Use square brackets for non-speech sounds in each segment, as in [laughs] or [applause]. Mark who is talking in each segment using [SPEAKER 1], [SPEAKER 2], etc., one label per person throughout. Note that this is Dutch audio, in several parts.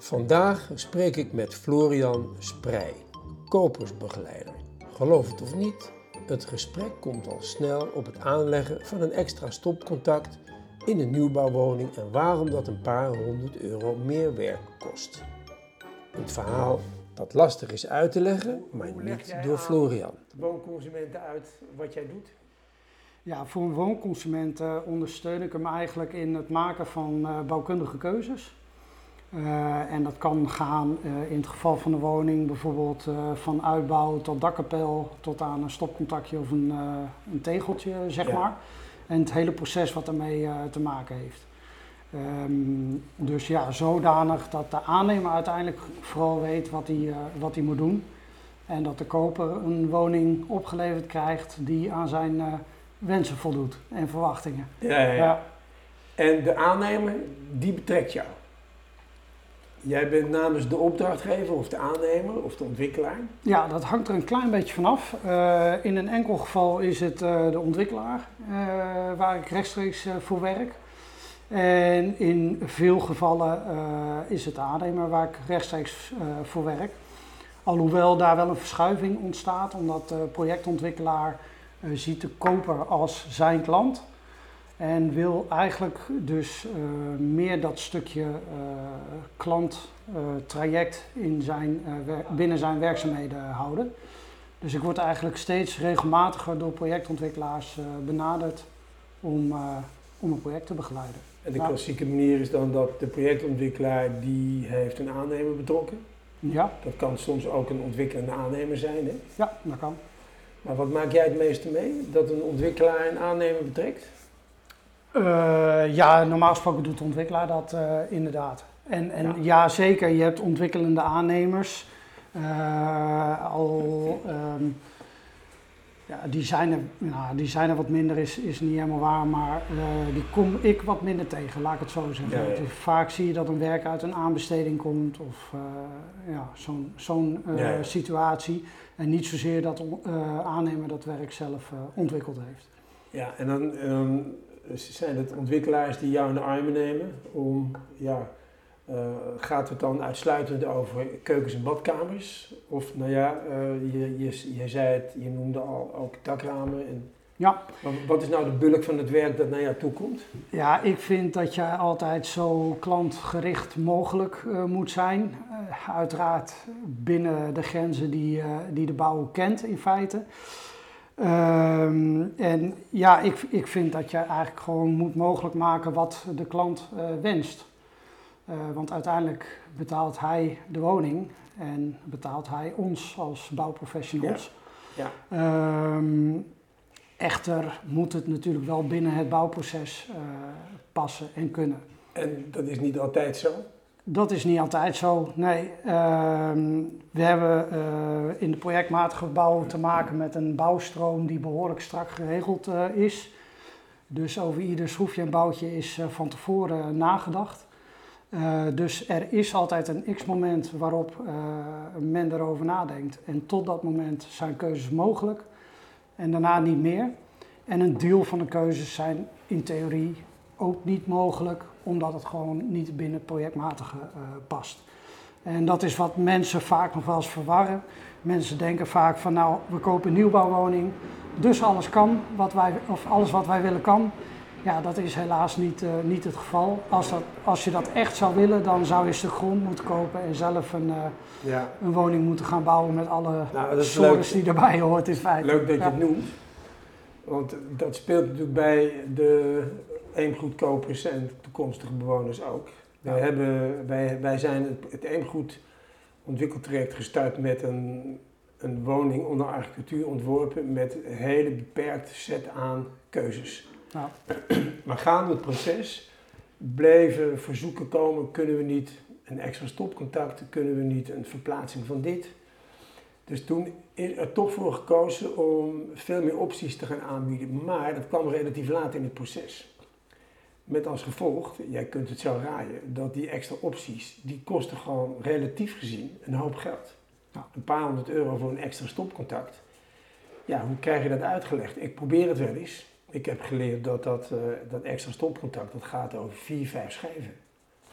[SPEAKER 1] Vandaag spreek ik met Florian Sprij, kopersbegeleider. Geloof het of niet, het gesprek komt al snel op het aanleggen van een extra stopcontact in een nieuwbouwwoning en waarom dat een paar honderd euro meer werk kost. Een verhaal dat lastig is uit te leggen, maar niet door Florian. Woonconsumenten uit wat jij doet?
[SPEAKER 2] Ja, voor een woonconsument uh, ondersteun ik hem eigenlijk in het maken van uh, bouwkundige keuzes. Uh, en dat kan gaan in het geval van de woning bijvoorbeeld van uitbouw tot dakkapel tot aan een stopcontactje of een, een tegeltje, zeg ja. maar. En het hele proces wat daarmee te maken heeft. Um, dus ja, zodanig dat de aannemer uiteindelijk vooral weet wat hij, wat hij moet doen. En dat de koper een woning opgeleverd krijgt die aan zijn wensen voldoet en verwachtingen.
[SPEAKER 1] Ja, ja, ja. En de aannemer, die betrekt jou. Jij bent namens de opdrachtgever of de aannemer of de ontwikkelaar?
[SPEAKER 2] Ja, dat hangt er een klein beetje vanaf. Uh, in een enkel geval is het uh, de ontwikkelaar uh, waar ik rechtstreeks voor werk. En in veel gevallen is het de aannemer waar ik rechtstreeks voor werk. Alhoewel daar wel een verschuiving ontstaat, omdat de projectontwikkelaar ziet de koper als zijn klant. En wil eigenlijk dus uh, meer dat stukje uh, klanttraject in zijn, binnen zijn werkzaamheden houden. Dus ik word eigenlijk steeds regelmatiger door projectontwikkelaars benaderd om, om een project te begeleiden.
[SPEAKER 1] En de klassieke manier is dan dat de projectontwikkelaar die heeft een aannemer betrokken?
[SPEAKER 2] Ja.
[SPEAKER 1] Dat kan soms ook een ontwikkelende aannemer zijn, hè?
[SPEAKER 2] Ja, dat kan.
[SPEAKER 1] Maar wat maak jij het meeste mee? Dat een ontwikkelaar een aannemer betrekt?
[SPEAKER 2] Uh, ja, normaal gesproken doet de ontwikkelaar dat uh, inderdaad. En, en ja. ja. zeker, je hebt ontwikkelende aannemers. Uh, al, um, ja, die, zijn er, nou, die zijn er wat minder, is, is niet helemaal waar, maar die kom ik wat minder tegen, laat ik het zo zeggen. Ja, ja. Vaak zie je dat een werk uit een aanbesteding komt of ja, zo'n zo'n situatie. En niet zozeer dat aannemer dat werk zelf ontwikkeld heeft.
[SPEAKER 1] Ja, en dan um, zijn het ontwikkelaars die jou in de armen nemen om, ja, uh, gaat het dan uitsluitend over keukens en badkamers? Of nou ja, je, je, je zei het, je noemde al ook dakramen en
[SPEAKER 2] ja.
[SPEAKER 1] Wat is nou de bulk van het werk dat naar jou toe komt?
[SPEAKER 2] Ja, ik vind dat je altijd zo klantgericht mogelijk uh, moet zijn. Uh, uiteraard binnen de grenzen die, uh, die de bouw kent in feite. Um, en ja, ik, ik vind dat je eigenlijk gewoon moet mogelijk maken wat de klant wenst. want uiteindelijk betaalt hij de woning en betaalt hij ons als bouwprofessionals.
[SPEAKER 1] Ja. ja.
[SPEAKER 2] Um, Echter moet het natuurlijk wel binnen het bouwproces uh, passen en kunnen.
[SPEAKER 1] En dat is niet altijd zo?
[SPEAKER 2] Dat is niet altijd zo, nee. Uh, we hebben uh, in de projectmatige bouw te maken met een bouwstroom die behoorlijk strak geregeld uh, is. Dus over ieder schroefje en boutje is van tevoren nagedacht. dus er is altijd een x-moment waarop men erover nadenkt. En tot dat moment zijn keuzes mogelijk en daarna niet meer. En een deel van de keuzes zijn in theorie ook niet mogelijk, omdat het gewoon niet binnen het projectmatige uh, past. En dat is wat mensen vaak nog wel eens verwarren. Mensen denken vaak van nou, we kopen een nieuwbouwwoning, dus alles kan, wat wij, of alles wat wij willen kan. Ja, dat is helaas niet, uh, niet het geval. Als, dat, als je dat echt zou willen, dan zou je de grond moeten kopen en zelf een, uh, ja. een woning moeten gaan bouwen met alle nou, soorten die erbij hoort in feite.
[SPEAKER 1] Leuk dat je het noemt. Want dat speelt natuurlijk bij de eemgoedkopers en toekomstige bewoners ook. Wij, hebben, wij, wij zijn het, het eemgoed ontwikkeltraject gestart met een, een woning onder architectuur ontworpen met een hele beperkte set aan keuzes.
[SPEAKER 2] Ja.
[SPEAKER 1] Maar gaande het proces bleven verzoeken komen, kunnen we niet een extra stopcontact, kunnen we niet een verplaatsing van dit. Dus toen is er toch voor gekozen om veel meer opties te gaan aanbieden. Maar dat kwam relatief laat in het proces. Met als gevolg, jij kunt het zo raaien, dat die extra opties, die kosten gewoon relatief gezien een hoop geld. Nou, een paar honderd euro voor een extra stopcontact. Ja, hoe krijg je dat uitgelegd? Ik probeer het wel eens. Ik heb geleerd dat dat, uh, dat extra stopcontact, dat gaat over vier, vijf schijven.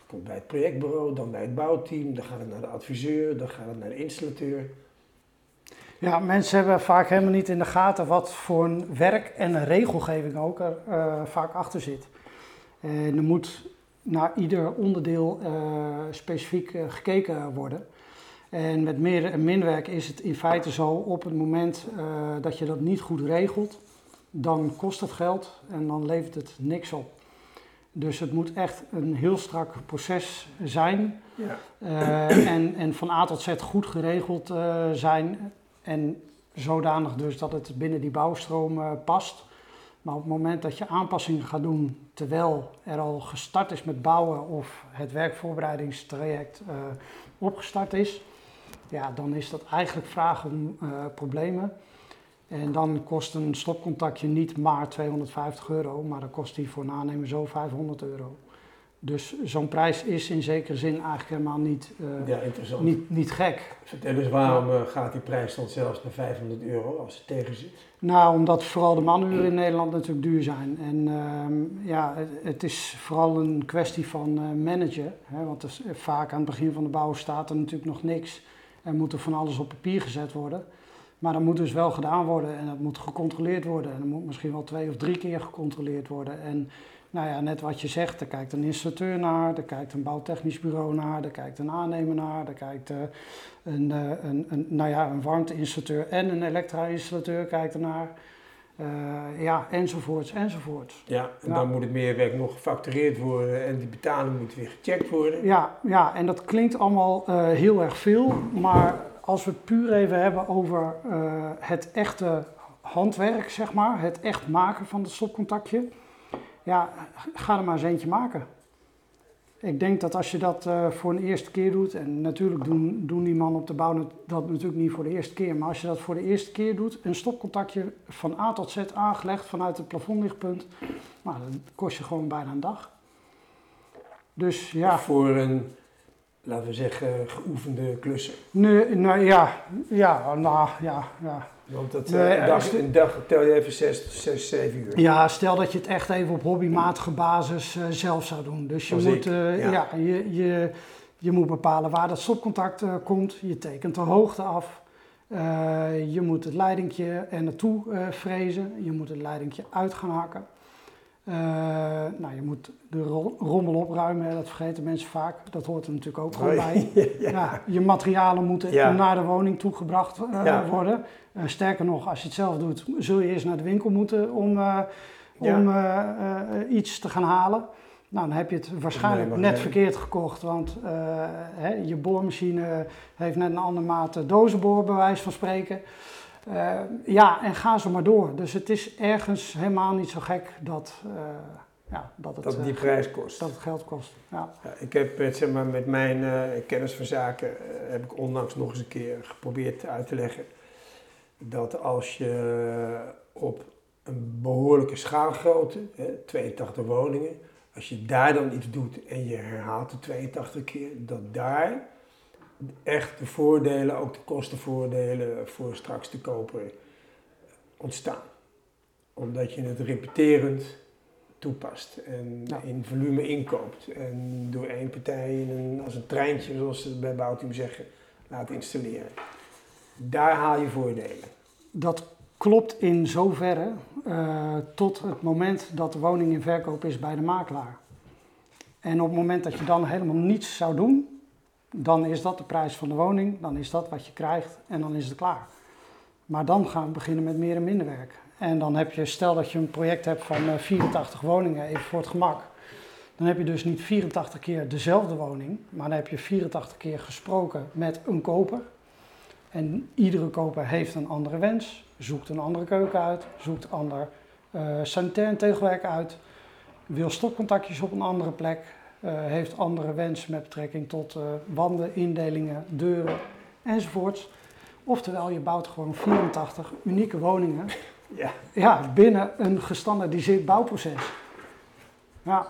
[SPEAKER 1] komt bij het projectbureau, dan bij het bouwteam, dan gaat het naar de adviseur, dan gaat het naar de installateur.
[SPEAKER 2] Ja, mensen hebben vaak helemaal niet in de gaten wat voor een werk en een regelgeving ook er uh, vaak achter zit. En er moet naar ieder onderdeel uh, specifiek uh, gekeken worden. En met meer en minwerk is het in feite zo, op het moment dat je dat niet goed regelt, dan kost het geld en dan levert het niks op. Dus het moet echt een heel strak proces zijn ja. en, en van A tot Z goed geregeld zijn en zodanig dus dat het binnen die bouwstroom uh, past. Maar op het moment dat je aanpassingen gaat doen terwijl er al gestart is met bouwen of het werkvoorbereidingstraject uh, opgestart is, ja, dan is dat eigenlijk vragen om uh, problemen. En dan kost een stopcontactje niet maar 250 euro, maar dan kost die voor een aannemer zo 500 euro. Dus zo'n prijs is in zekere zin eigenlijk helemaal niet, uh, ja, niet, niet gek.
[SPEAKER 1] Vertel eens, waarom uh, gaat die prijs dan zelfs naar 500 euro als het tegen zit?
[SPEAKER 2] Nou, omdat vooral de manuren in Nederland natuurlijk duur zijn. En uh, ja, het, het, is vooral een kwestie van uh, managen. Hè, want er, vaak aan het begin van de bouw staat er natuurlijk nog niks. Er moet er van alles op papier gezet worden. Maar dat moet dus wel gedaan worden en dat moet gecontroleerd worden. En dat moet misschien wel twee of drie keer gecontroleerd worden. En nou ja, net wat je zegt, daar kijkt een installateur naar, daar kijkt een bouwtechnisch bureau naar, daar kijkt een aannemer naar, daar kijkt uh, een, uh, een, een, nou ja, een warmteinstallateur en een elektra-installateur kijkt ernaar. Uh, ja, enzovoorts, enzovoorts.
[SPEAKER 1] Ja, en dan moet het meerwerk nog gefactureerd worden en die betaling moet weer gecheckt worden.
[SPEAKER 2] Ja, ja en dat klinkt allemaal heel erg veel, maar als we het puur even hebben over het echte handwerk, zeg maar, het echt maken van het stopcontactje ja, ga er maar eens eentje maken. Ik denk dat als je dat uh, voor een eerste keer doet, en natuurlijk doen, doen die mannen op de bouw dat natuurlijk niet voor de eerste keer, maar als je dat voor de eerste keer doet, een stopcontactje van A tot Z aangelegd vanuit het plafondlichtpunt, nou, dan kost je gewoon bijna een dag. Dus ja.
[SPEAKER 1] Voor een, laten we zeggen, geoefende klussen.
[SPEAKER 2] Nee, nou ja, ja, nou ja, ja.
[SPEAKER 1] Want dat, nee, uh, dag, een dag tel je even 6, 6, 7 uur.
[SPEAKER 2] Ja, stel dat je het echt even op hobbymatige basis uh, zelf zou doen. Dus je, moet, uh, ja. ja. je, je, je moet bepalen waar dat stopcontact komt. Je tekent de hoogte af. je moet het leidingje er naartoe frezen. Je moet het leidingje uit gaan hakken. Nou, je moet de rommel opruimen, dat vergeten mensen vaak. Dat hoort er natuurlijk ook gewoon bij. [laughs] ja. ja. je materialen moeten naar de woning toegebracht worden. Uh, sterker nog, als je het zelf doet, zul je eerst naar de winkel moeten om, om iets te gaan halen. Nou, dan heb je het waarschijnlijk net verkeerd gekocht, want hè, je boormachine heeft net een andere maat dozenboor, bij wijze van spreken. Ja, en ga zo maar door. Dus het is ergens helemaal niet zo gek dat, ja, dat, het,
[SPEAKER 1] dat die prijs kost.
[SPEAKER 2] Dat het geld kost. Ja.
[SPEAKER 1] ja ik heb zeg maar, met mijn kennis van zaken, heb ik onlangs nog eens een keer geprobeerd uit te leggen dat als je op een behoorlijke schaalgrootte, hè, 82 woningen, als je daar dan iets doet en je herhaalt het 82 keer, dat daar echt de voordelen, ook de kostenvoordelen voor straks te kopen ontstaan. Omdat je het repeterend toepast en in volume inkoopt. En door één partij een, als een treintje, zoals ze bij Bouwteam zeggen, laat installeren. Daar haal je voordelen.
[SPEAKER 2] Dat klopt in zoverre uh, tot het moment dat de woning in verkoop is bij de makelaar. En op het moment dat je dan helemaal niets zou doen, dan is dat de prijs van de woning, dan is dat wat je krijgt en dan is het klaar. Maar dan gaan we beginnen met meer en minder werk. En dan heb je, stel dat je een project hebt van 84 eh, woningen, even voor het gemak. Dan heb je dus niet 84 keer dezelfde woning, maar dan heb je 84 keer gesproken met een koper. En iedere koper heeft een andere wens, zoekt een andere keuken uit, zoekt ander uh, sanitair tegelwerk uit, wil stopcontactjes op een andere plek, heeft andere wensen met betrekking tot uh, wanden, indelingen, deuren enzovoorts. Oftewel, je bouwt gewoon 84 unieke woningen [laughs] ja. Ja, binnen een gestandardiseerd bouwproces. Ja.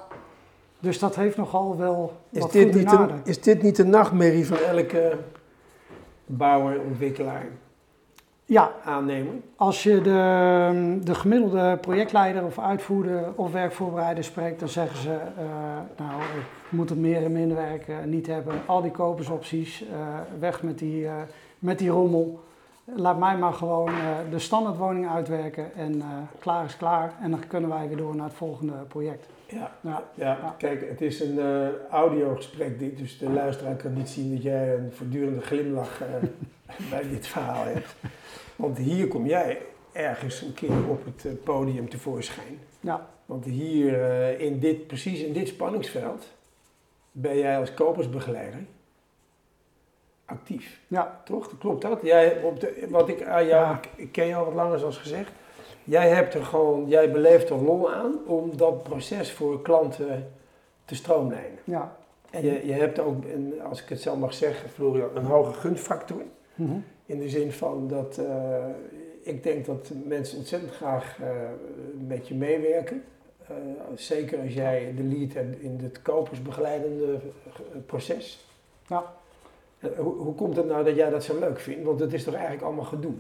[SPEAKER 2] Dus dat heeft nogal wel
[SPEAKER 1] is wat dit niet een, Is dit niet de nachtmerrie van elke bouwer, ontwikkelaar?
[SPEAKER 2] Ja,
[SPEAKER 1] aannemen?
[SPEAKER 2] als je de, de gemiddelde projectleider of uitvoerder of werkvoorbereider spreekt, dan zeggen ze, eh, nou, ik moet het meer en minder werk eh, niet hebben. Al die kopersopties, eh, weg met die, met die rommel. Laat mij maar gewoon de standaardwoning uitwerken en klaar is klaar. En dan kunnen wij weer door naar het volgende project.
[SPEAKER 1] Ja.
[SPEAKER 2] Ja,
[SPEAKER 1] Ja,
[SPEAKER 2] Ja.
[SPEAKER 1] kijk, het is een audiogesprek dit, dus de luisteraar kan niet zien dat jij een voortdurende glimlach [laughs] bij dit verhaal hebt. Want hier kom jij ergens een keer op het eh, podium tevoorschijn.
[SPEAKER 2] ja,
[SPEAKER 1] Want hier, eh, in dit, precies in dit spanningsveld, ben jij als kopersbegeleider actief.
[SPEAKER 2] ja,
[SPEAKER 1] Toch? Klopt dat? Jij, op de, wat ik aan jou,
[SPEAKER 2] Ja.
[SPEAKER 1] ik, ken je al wat langer zoals gezegd. Jij hebt er gewoon, jij beleeft er lol aan om dat proces voor klanten te stroomlijnen.
[SPEAKER 2] ja.
[SPEAKER 1] En je, je hebt ook, een, als ik het zo mag zeggen, Florian, een hoge gunfactor.
[SPEAKER 2] Mhm.
[SPEAKER 1] In de zin van dat eh, ik denk dat mensen ontzettend graag eh, met je meewerken. Eh, zeker als jij de lead hebt in het kopersbegeleidende proces.
[SPEAKER 2] Ja.
[SPEAKER 1] Hoe, hoe komt het nou dat jij dat zo leuk vindt? Want het is toch eigenlijk allemaal gedoe?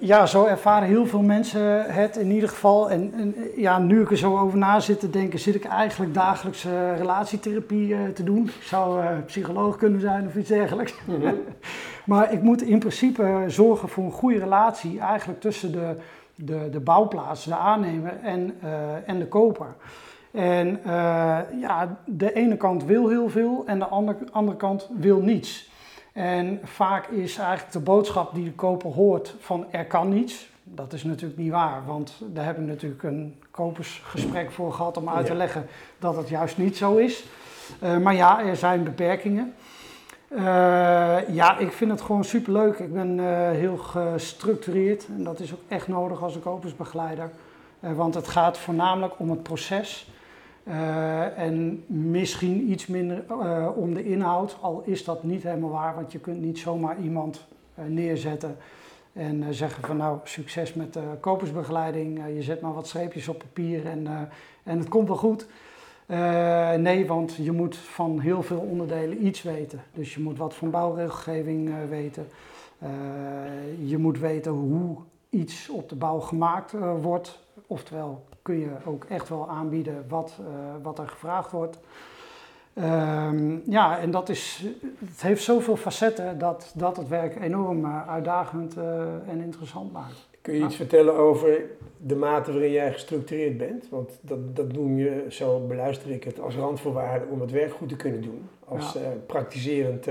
[SPEAKER 2] Ja, zo ervaren heel veel mensen het in ieder geval. En, en ja, nu ik er zo over na zit te denken, zit ik eigenlijk dagelijks relatietherapie te doen. Ik zou psycholoog kunnen zijn of iets dergelijks. [laughs] Maar ik moet in principe zorgen voor een goede relatie eigenlijk tussen de, de, de bouwplaats, de aannemer en, eh, en de koper. En eh, ja, de ene kant wil heel veel en de andere, andere kant wil niets. En vaak is eigenlijk de boodschap die de koper hoort van er kan niets. Dat is natuurlijk niet waar, want daar heb ik natuurlijk een kopersgesprek voor gehad om uit te leggen dat het juist niet zo is. Eh, maar ja, er zijn beperkingen. Eh, ja, ik vind het gewoon superleuk. Ik ben eh, heel gestructureerd en dat is ook echt nodig als een kopersbegeleider. Eh, want het gaat voornamelijk om het proces. En misschien iets minder om de inhoud, al is dat niet helemaal waar, want je kunt niet zomaar iemand neerzetten en zeggen van nou succes met kopersbegeleiding, je zet maar wat streepjes op papier en, en het komt wel goed. Eh, nee, want je moet van heel veel onderdelen iets weten. Dus je moet wat van bouwregelgeving eh, weten. Eh, je moet weten hoe iets op de bouw gemaakt wordt. Oftewel kun je ook echt wel aanbieden wat, wat er gevraagd wordt. Ehm, ja, en dat is, het heeft zoveel facetten dat, dat het werk enorm uitdagend en interessant maakt.
[SPEAKER 1] Kun je iets vertellen over de mate waarin jij gestructureerd bent? Want dat, dat doen je, zo beluister ik het, als randvoorwaarde om het werk goed te kunnen doen. Als
[SPEAKER 2] Ja.
[SPEAKER 1] eh, praktiserend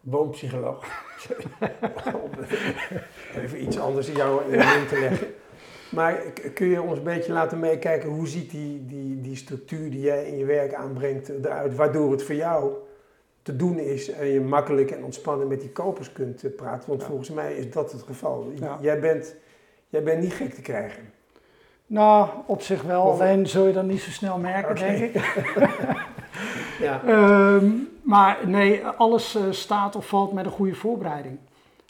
[SPEAKER 1] woonpsycholoog. [laughs] Om Even iets anders in jou in te leggen. Maar kun je ons een beetje laten meekijken, hoe ziet die, die, die structuur die jij in je werk aanbrengt eruit, waardoor het voor jou te doen is en je makkelijk en ontspannen met die kopers kunt eh, praten? Want
[SPEAKER 2] Ja.
[SPEAKER 1] volgens mij is dat het geval.
[SPEAKER 2] Ja.
[SPEAKER 1] Jij, bent, jij bent niet gek te krijgen.
[SPEAKER 2] Nou, op zich wel,
[SPEAKER 1] Of-
[SPEAKER 2] alleen zul je dat niet zo snel merken, denk ik. [laughs]
[SPEAKER 1] Ja.
[SPEAKER 2] Ehm, maar nee, alles eh, staat of valt met een goede voorbereiding.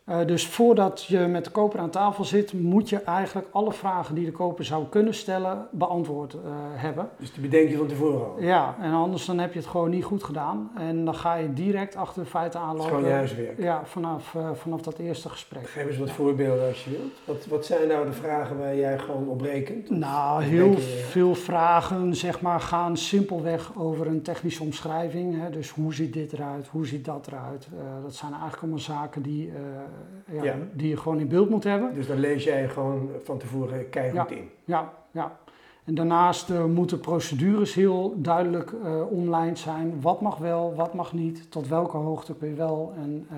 [SPEAKER 2] Eh, dus voordat je met de koper aan tafel zit, moet je eigenlijk alle vragen die de koper zou kunnen stellen beantwoord eh, hebben.
[SPEAKER 1] Dus die bedenk je van tevoren al.
[SPEAKER 2] Ja, en anders dan heb je het gewoon niet goed gedaan. En dan ga je direct achter de feiten
[SPEAKER 1] Het is
[SPEAKER 2] aanlopen.
[SPEAKER 1] gewoon je huiswerk.
[SPEAKER 2] Ja, vanaf, eh, vanaf dat eerste gesprek.
[SPEAKER 1] Geef eens wat voorbeelden als je wilt. Wat, wat zijn nou de vragen waar jij gewoon op rekent?
[SPEAKER 2] Nou, heel
[SPEAKER 1] je-
[SPEAKER 2] veel vragen zeg maar, gaan simpelweg over een technische omschrijving. Hè? Dus hoe ziet dit eruit, hoe ziet dat eruit? Dat zijn eigenlijk allemaal zaken die, ja,
[SPEAKER 1] Ja.
[SPEAKER 2] die je gewoon in beeld moet hebben.
[SPEAKER 1] Dus dan lees jij gewoon van tevoren keihard in.
[SPEAKER 2] Ja, ja. En daarnaast eh, moeten procedures heel duidelijk eh omlijnd zijn. Wat mag wel, wat mag niet, tot welke hoogte kun je wel en eh,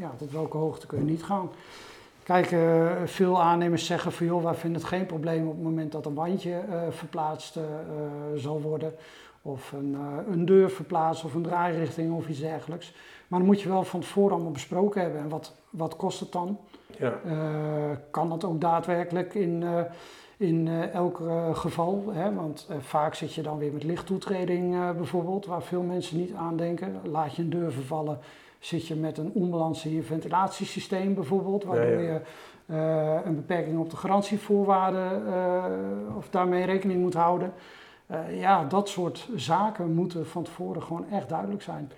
[SPEAKER 2] ja, tot welke hoogte kun je niet gaan. Kijk, eh, veel aannemers zeggen van joh, wij vinden het geen probleem op het moment dat een wandje eh, verplaatst eh, eh, zal worden. Of een, eh, een deur verplaatst of een draairichting of iets dergelijks. Maar dan moet je wel van tevoren allemaal besproken hebben. En wat, wat kost het dan?
[SPEAKER 1] Ja.
[SPEAKER 2] Eh, kan dat ook daadwerkelijk in, eh, in eh, elk geval? Hè? Want vaak zit je dan weer met lichttoetreding bijvoorbeeld, waar veel mensen niet aan denken. Laat je een deur vervallen, zit je met een onbalans in je ventilatiesysteem bijvoorbeeld, waardoor
[SPEAKER 1] Ja, ja.
[SPEAKER 2] je een beperking op de garantievoorwaarden of daarmee rekening moet houden. Ja, dat soort zaken moeten van tevoren gewoon echt duidelijk zijn.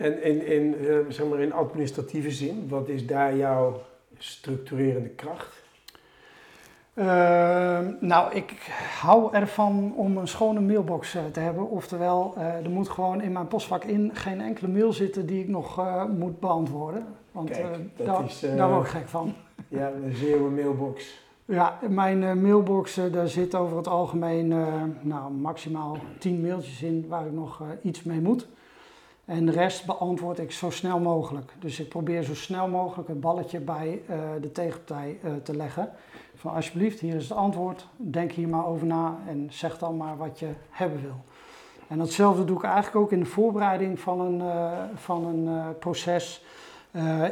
[SPEAKER 1] En in, in, eh, zeg maar in administratieve zin, wat is daar jouw structurerende kracht?
[SPEAKER 2] Ehm, nou, ik hou ervan om een schone mailbox eh, te hebben. Oftewel, uh, er moet gewoon in mijn postvak in geen enkele mail zitten die ik nog moet beantwoorden. Want
[SPEAKER 1] Kijk, dat
[SPEAKER 2] daar,
[SPEAKER 1] is,
[SPEAKER 2] daar word ik gek van.
[SPEAKER 1] Ja, een zeeuwe mailbox.
[SPEAKER 2] Ja, mijn mailbox, daar zit over het algemeen nou, maximaal 10 mailtjes in waar ik nog iets mee moet. En de rest beantwoord ik zo snel mogelijk. Dus ik probeer zo snel mogelijk het balletje bij de tegenpartij te leggen. Van alsjeblieft, hier is het antwoord, denk hier maar over na en zeg dan maar wat je hebben wil. En datzelfde doe ik eigenlijk ook in de voorbereiding van een, uh, van een proces.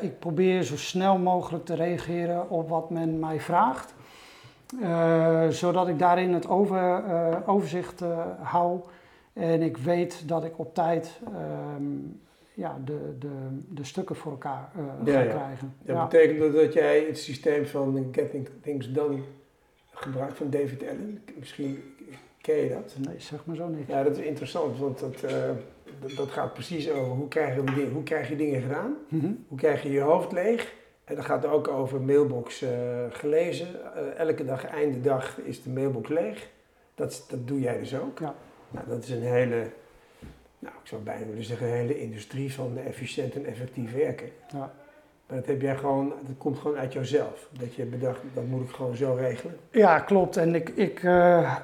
[SPEAKER 2] Ik probeer zo snel mogelijk te reageren op wat men mij vraagt. zodat ik daarin het over, overzicht hou en ik weet dat ik op tijd um, ja, de, de, de stukken voor elkaar uh,
[SPEAKER 1] ja,
[SPEAKER 2] gaan
[SPEAKER 1] ja.
[SPEAKER 2] krijgen.
[SPEAKER 1] Dat betekent dat, dat jij het systeem van Getting Things Done gebruikt van David Allen. Misschien ken je dat.
[SPEAKER 2] Nee, zeg maar zo niet.
[SPEAKER 1] Ja, dat is interessant, want dat, uh, dat, dat, gaat precies over hoe krijg je, dingen, hoe krijg je dingen gedaan,
[SPEAKER 2] mm -hmm.
[SPEAKER 1] hoe krijg je je hoofd leeg. En dat gaat ook over mailbox uh, gelezen. elke dag, einde dag, is de mailbox leeg. Dat, dat doe jij dus ook.
[SPEAKER 2] Ja.
[SPEAKER 1] Nou, dat is een hele nou, ik zou bijna willen zeggen, een hele industrie van efficiënt en effectief werken.
[SPEAKER 2] Ja.
[SPEAKER 1] Maar dat heb jij gewoon, dat komt gewoon uit jouzelf. Dat je bedacht, dat moet ik gewoon zo regelen.
[SPEAKER 2] Ja, klopt. En ik, ik, uh,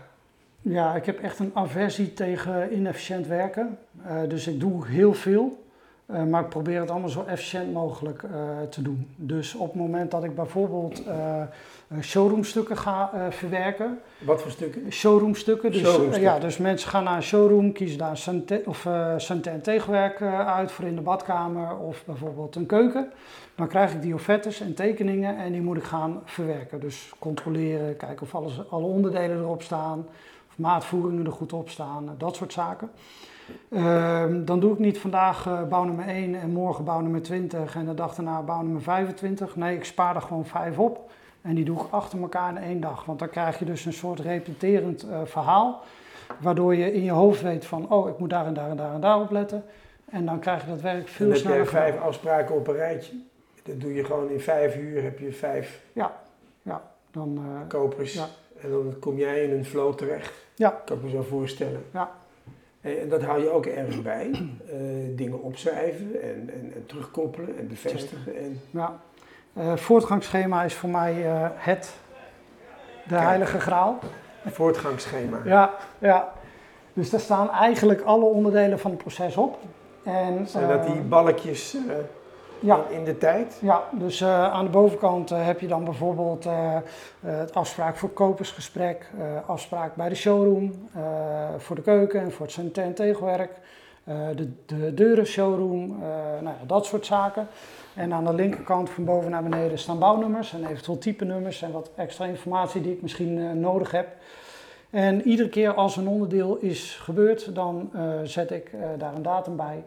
[SPEAKER 2] ja, ik heb echt een aversie tegen inefficiënt werken. Uh, dus ik doe heel veel. Uh, maar ik probeer het allemaal zo efficiënt mogelijk te doen. Dus op het moment dat ik bijvoorbeeld showroomstukken ga verwerken,
[SPEAKER 1] wat voor stukken?
[SPEAKER 2] Showroomstukken. Dus,
[SPEAKER 1] Showroomstukken.
[SPEAKER 2] ja, dus mensen gaan naar een showroom, kiezen daar Santen, of, Santen tegenwerk uit voor in de badkamer of bijvoorbeeld een keuken. Dan krijg ik die offertes en tekeningen en die moet ik gaan verwerken. Dus controleren, kijken of alles, alle onderdelen erop staan, of maatvoeringen er goed op staan, dat soort zaken. Uh, dan doe ik niet vandaag uh, bouw nummer 1 en morgen bouw nummer 20 en de dag daarna bouw nummer 25. Nee, ik spaar er gewoon 5 op. En die doe ik achter elkaar in één dag. Want dan krijg je dus een soort repeterend uh, verhaal. Waardoor je in je hoofd weet van, oh, ik moet daar en daar en daar en daar op letten. En dan krijg je dat werk veel
[SPEAKER 1] dan
[SPEAKER 2] sneller.
[SPEAKER 1] heb jij vijf afspraken op een rijtje. Dat doe je gewoon in vijf uur, heb je vijf
[SPEAKER 2] ja, ja, dan,
[SPEAKER 1] kopers.
[SPEAKER 2] Ja.
[SPEAKER 1] En dan kom jij in een flow terecht.
[SPEAKER 2] Ja.
[SPEAKER 1] Kan ik me zo voorstellen.
[SPEAKER 2] Ja.
[SPEAKER 1] En dat hou je ook ergens bij. Uh, [clears throat] dingen opschrijven en, en, en, terugkoppelen en bevestigen. En...
[SPEAKER 2] Ja. Uh, voortgangsschema is voor mij uh, het, de Kijk, heilige graal.
[SPEAKER 1] Voortgangsschema.
[SPEAKER 2] Ja, ja. Dus daar staan eigenlijk alle onderdelen van het proces op. En,
[SPEAKER 1] Zijn dat die balkjes
[SPEAKER 2] ja.
[SPEAKER 1] in de tijd?
[SPEAKER 2] Ja, dus aan de bovenkant heb je dan bijvoorbeeld het afspraak voor kopersgesprek, afspraak bij de showroom, voor de keuken en voor het sanitair tegenwerk. de, de deuren showroom, nou ja, dat soort zaken. En aan de linkerkant van boven naar beneden staan bouwnummers en eventueel type nummers en wat extra informatie die ik misschien nodig heb. En iedere keer als een onderdeel is gebeurd, dan uh, zet ik uh, daar een datum bij.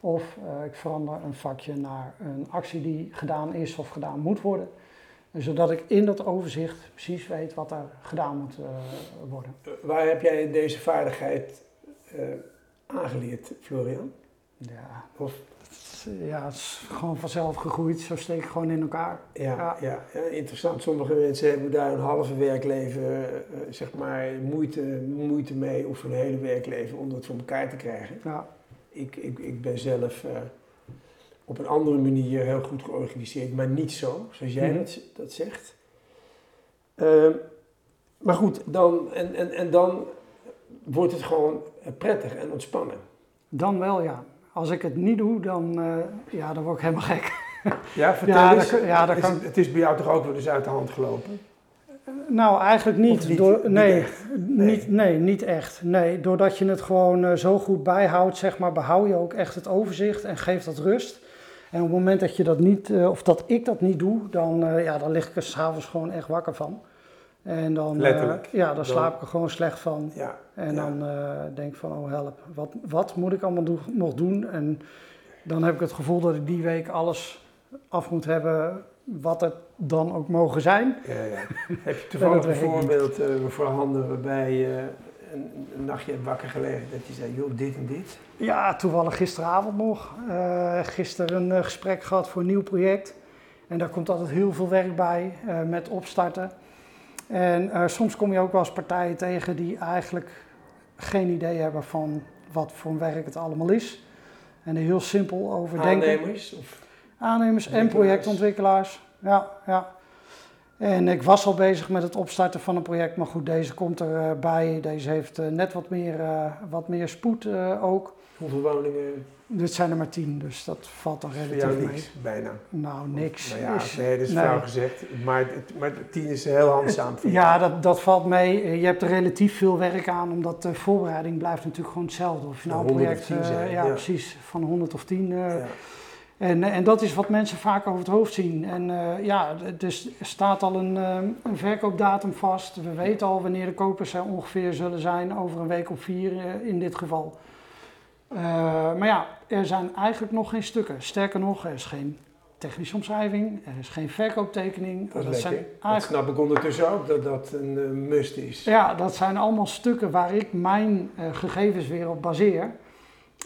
[SPEAKER 2] Of ik verander een vakje naar een actie die gedaan is of gedaan moet worden. Zodat ik in dat overzicht precies weet wat er gedaan moet worden.
[SPEAKER 1] Waar heb jij deze vaardigheid aangeleerd, Florian?
[SPEAKER 2] Ja,
[SPEAKER 1] of
[SPEAKER 2] ja, het is gewoon vanzelf gegroeid. Zo steek ik gewoon in elkaar.
[SPEAKER 1] Ja, ja. ja, ja interessant. Sommige mensen hebben daar een halve werkleven, zeg maar, moeite, moeite mee, of een hele werkleven om dat voor elkaar te krijgen.
[SPEAKER 2] Ja.
[SPEAKER 1] Ik, ik, ik ben zelf uh, op een andere manier heel goed georganiseerd, maar niet zo, zoals jij mm -hmm. dat, dat zegt. Uh, maar goed, dan, en, en, en dan wordt het gewoon prettig en ontspannen.
[SPEAKER 2] Dan wel, ja als ik het niet doe, dan, uh, ja, dan word ik helemaal gek.
[SPEAKER 1] Ja, [laughs] vertel
[SPEAKER 2] ja,
[SPEAKER 1] eens.
[SPEAKER 2] Dat, ja, dat kan...
[SPEAKER 1] het is bij jou toch ook wel eens uit de hand gelopen?
[SPEAKER 2] Nou, eigenlijk niet.
[SPEAKER 1] niet,
[SPEAKER 2] Door, nee. Niet, nee, niet echt. Nee, doordat je het gewoon uh, zo goed bijhoudt, zeg maar, behoud je ook echt het overzicht en geeft dat rust. En op het moment dat je dat niet, uh, of dat ik dat niet doe, dan, uh, ja, dan lig ik er s'avonds gewoon echt wakker van. En dan,
[SPEAKER 1] Letterlijk.
[SPEAKER 2] ja, dan slaap ik er gewoon slecht van.
[SPEAKER 1] Ja,
[SPEAKER 2] En
[SPEAKER 1] ja.
[SPEAKER 2] dan denk ik van, oh help, wat, wat moet ik allemaal do nog doen? En dan heb ik het gevoel dat ik die week alles af moet hebben wat het dan ook mogen zijn.
[SPEAKER 1] Ja, ja. [laughs] Heb je toevallig
[SPEAKER 2] dat
[SPEAKER 1] een
[SPEAKER 2] weet ik
[SPEAKER 1] voorbeeld uh, voorhanden waarbij je een, een, nachtje hebt wakker gelegen dat je zei, joh, dit en dit?
[SPEAKER 2] Ja, toevallig gisteravond nog. Uh, gisteren een gesprek gehad voor een nieuw project. En daar komt altijd heel veel werk bij met opstarten. En soms kom je ook wel eens partijen tegen die eigenlijk geen idee hebben van wat voor werk het allemaal is. En er heel simpel over denken.
[SPEAKER 1] Aannemers? Of
[SPEAKER 2] Aannemers en projectontwikkelaars. Ja, ja. En ik was al bezig met het opstarten van een project, maar goed, deze komt erbij. Deze heeft uh, net wat meer, uh, wat meer spoed ook.
[SPEAKER 1] Hoeveel woningen?
[SPEAKER 2] Dit zijn er maar tien, dus dat valt dan relatief
[SPEAKER 1] jou
[SPEAKER 2] mee.
[SPEAKER 1] niks, bijna.
[SPEAKER 2] Nou, niks.
[SPEAKER 1] Nou ja,
[SPEAKER 2] is,
[SPEAKER 1] nee, dat is
[SPEAKER 2] nee.
[SPEAKER 1] gezegd. Maar, maar tien is heel handzaam.
[SPEAKER 2] Ja, dat, dat valt mee. Eh, Je hebt er relatief veel werk aan, omdat de voorbereiding blijft natuurlijk gewoon hetzelfde. Of je nou een
[SPEAKER 1] Van 100
[SPEAKER 2] project,
[SPEAKER 1] of 10
[SPEAKER 2] eh,
[SPEAKER 1] zijn,
[SPEAKER 2] ja,
[SPEAKER 1] ja.
[SPEAKER 2] precies, van 100 of 10. eh,
[SPEAKER 1] Ja.
[SPEAKER 2] En, en dat is wat mensen vaak over het hoofd zien. En eh, ja, dus er staat al een, eh, een verkoopdatum vast. We weten al wanneer de kopers er ongeveer zullen zijn, over een week of vier eh, in dit geval. Eh, maar ja, er zijn eigenlijk nog geen stukken. Sterker nog, er is geen technische omschrijving, er is geen verkooptekening.
[SPEAKER 1] Dat
[SPEAKER 2] zijn
[SPEAKER 1] lekker. Dat
[SPEAKER 2] eigenlijk,
[SPEAKER 1] snap ik ondertussen ook, dat dat een eh, must is.
[SPEAKER 2] ja, dat zijn allemaal stukken waar ik mijn eh, gegevens weer op baseer.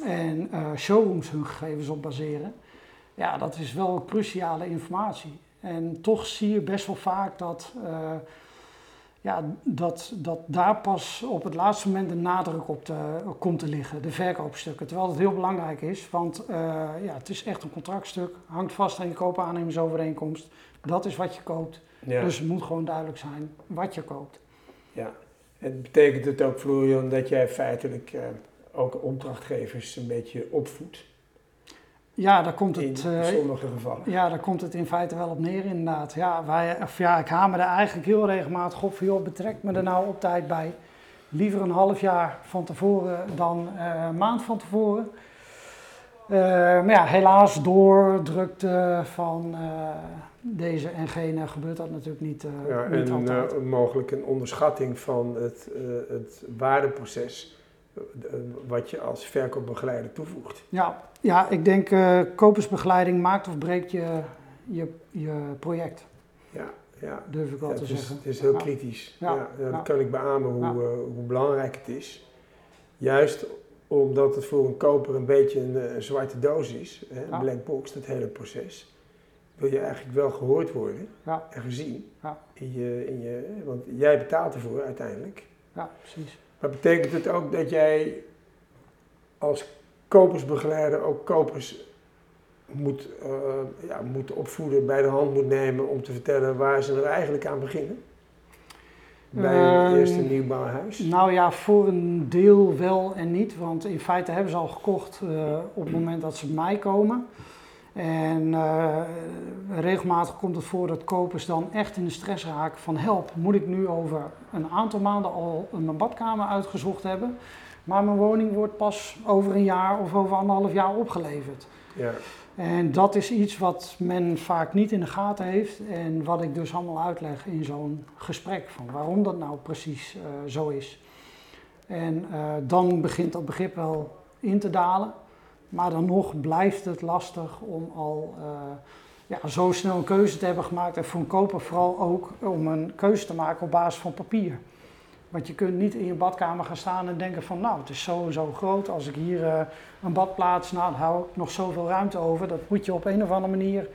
[SPEAKER 2] En eh, showrooms hun gegevens op baseren. Ja, dat is wel cruciale informatie. En toch zie je best wel vaak dat, eh, ja, dat, dat daar pas op het laatste moment de nadruk op te, komt te liggen, de verkoopstukken. Terwijl het heel belangrijk is, want eh, ja, het is echt een contractstuk, hangt vast aan je koopaannemersovereenkomst. Dat is wat je koopt.
[SPEAKER 1] Ja.
[SPEAKER 2] Dus het moet gewoon duidelijk zijn wat je koopt.
[SPEAKER 1] ja. En betekent het ook, Florian, dat jij feitelijk eh, ook opdrachtgevers een beetje opvoedt?
[SPEAKER 2] Ja, daar komt
[SPEAKER 1] In
[SPEAKER 2] het, eh,
[SPEAKER 1] sommige gevallen.
[SPEAKER 2] ja, daar komt het in feite wel op neer inderdaad. Ja, wij, of ja, ik hamer er eigenlijk heel regelmatig op van, joh, betrek me er nou op tijd bij. Liever een half jaar van tevoren dan eh, een maand van tevoren. Eh, maar ja, helaas door drukte van eh, deze en gene gebeurt dat natuurlijk niet, eh,
[SPEAKER 1] Ja,
[SPEAKER 2] niet
[SPEAKER 1] en
[SPEAKER 2] altijd.
[SPEAKER 1] mogelijk een onderschatting van het, eh, het waardeproces wat je als verkoopbegeleider toevoegt.
[SPEAKER 2] Ja, ja, ik denk eh kopersbegeleiding maakt of breekt je, je, je project,
[SPEAKER 1] Ja, ja.
[SPEAKER 2] durf ik wel
[SPEAKER 1] Ja,
[SPEAKER 2] te
[SPEAKER 1] is,
[SPEAKER 2] zeggen.
[SPEAKER 1] het is heel
[SPEAKER 2] Ja.
[SPEAKER 1] kritisch.
[SPEAKER 2] Ja,
[SPEAKER 1] Ja, dat kan ik beamen hoe, eh, hoe belangrijk het is. Juist omdat het voor een koper een beetje een, eh, zwarte doos is, hè, een black box, dat hele proces, wil je eigenlijk wel gehoord worden
[SPEAKER 2] Ja.
[SPEAKER 1] en gezien.
[SPEAKER 2] Ja.
[SPEAKER 1] In je, in je, want jij betaalt ervoor uiteindelijk.
[SPEAKER 2] Ja, precies.
[SPEAKER 1] Maar betekent het ook dat jij als kopersbegeleider ook kopers moet, eh, ja, moet opvoeden, bij de hand moet nemen om te vertellen waar ze er eigenlijk aan beginnen? Bij een
[SPEAKER 2] Ehm,
[SPEAKER 1] eerste nieuwbouwhuis?
[SPEAKER 2] Nou ja, voor een deel wel en niet. Want in feite hebben ze al gekocht eh, op het moment dat ze bij mij komen. En eh, regelmatig komt het voor dat kopers dan echt in de stress raken van help, moet ik nu over een aantal maanden al mijn badkamer uitgezocht hebben. Maar mijn woning wordt pas over een jaar of over anderhalf jaar opgeleverd.
[SPEAKER 1] Ja,
[SPEAKER 2] En dat is iets wat men vaak niet in de gaten heeft en wat ik dus allemaal uitleg in zo'n gesprek van waarom dat nou precies eh, zo is. En eh, dan begint dat begrip wel in te dalen, maar dan nog blijft het lastig om al eh, ja, zo snel een keuze te hebben gemaakt en voor een koper vooral ook om een keuze te maken op basis van papier. Want je kunt niet in je badkamer gaan staan en denken van nou, het is zo en zo groot. Als ik hier eh, een bad plaats, nou, dan hou ik nog zoveel ruimte over. Dat moet je op een of andere manier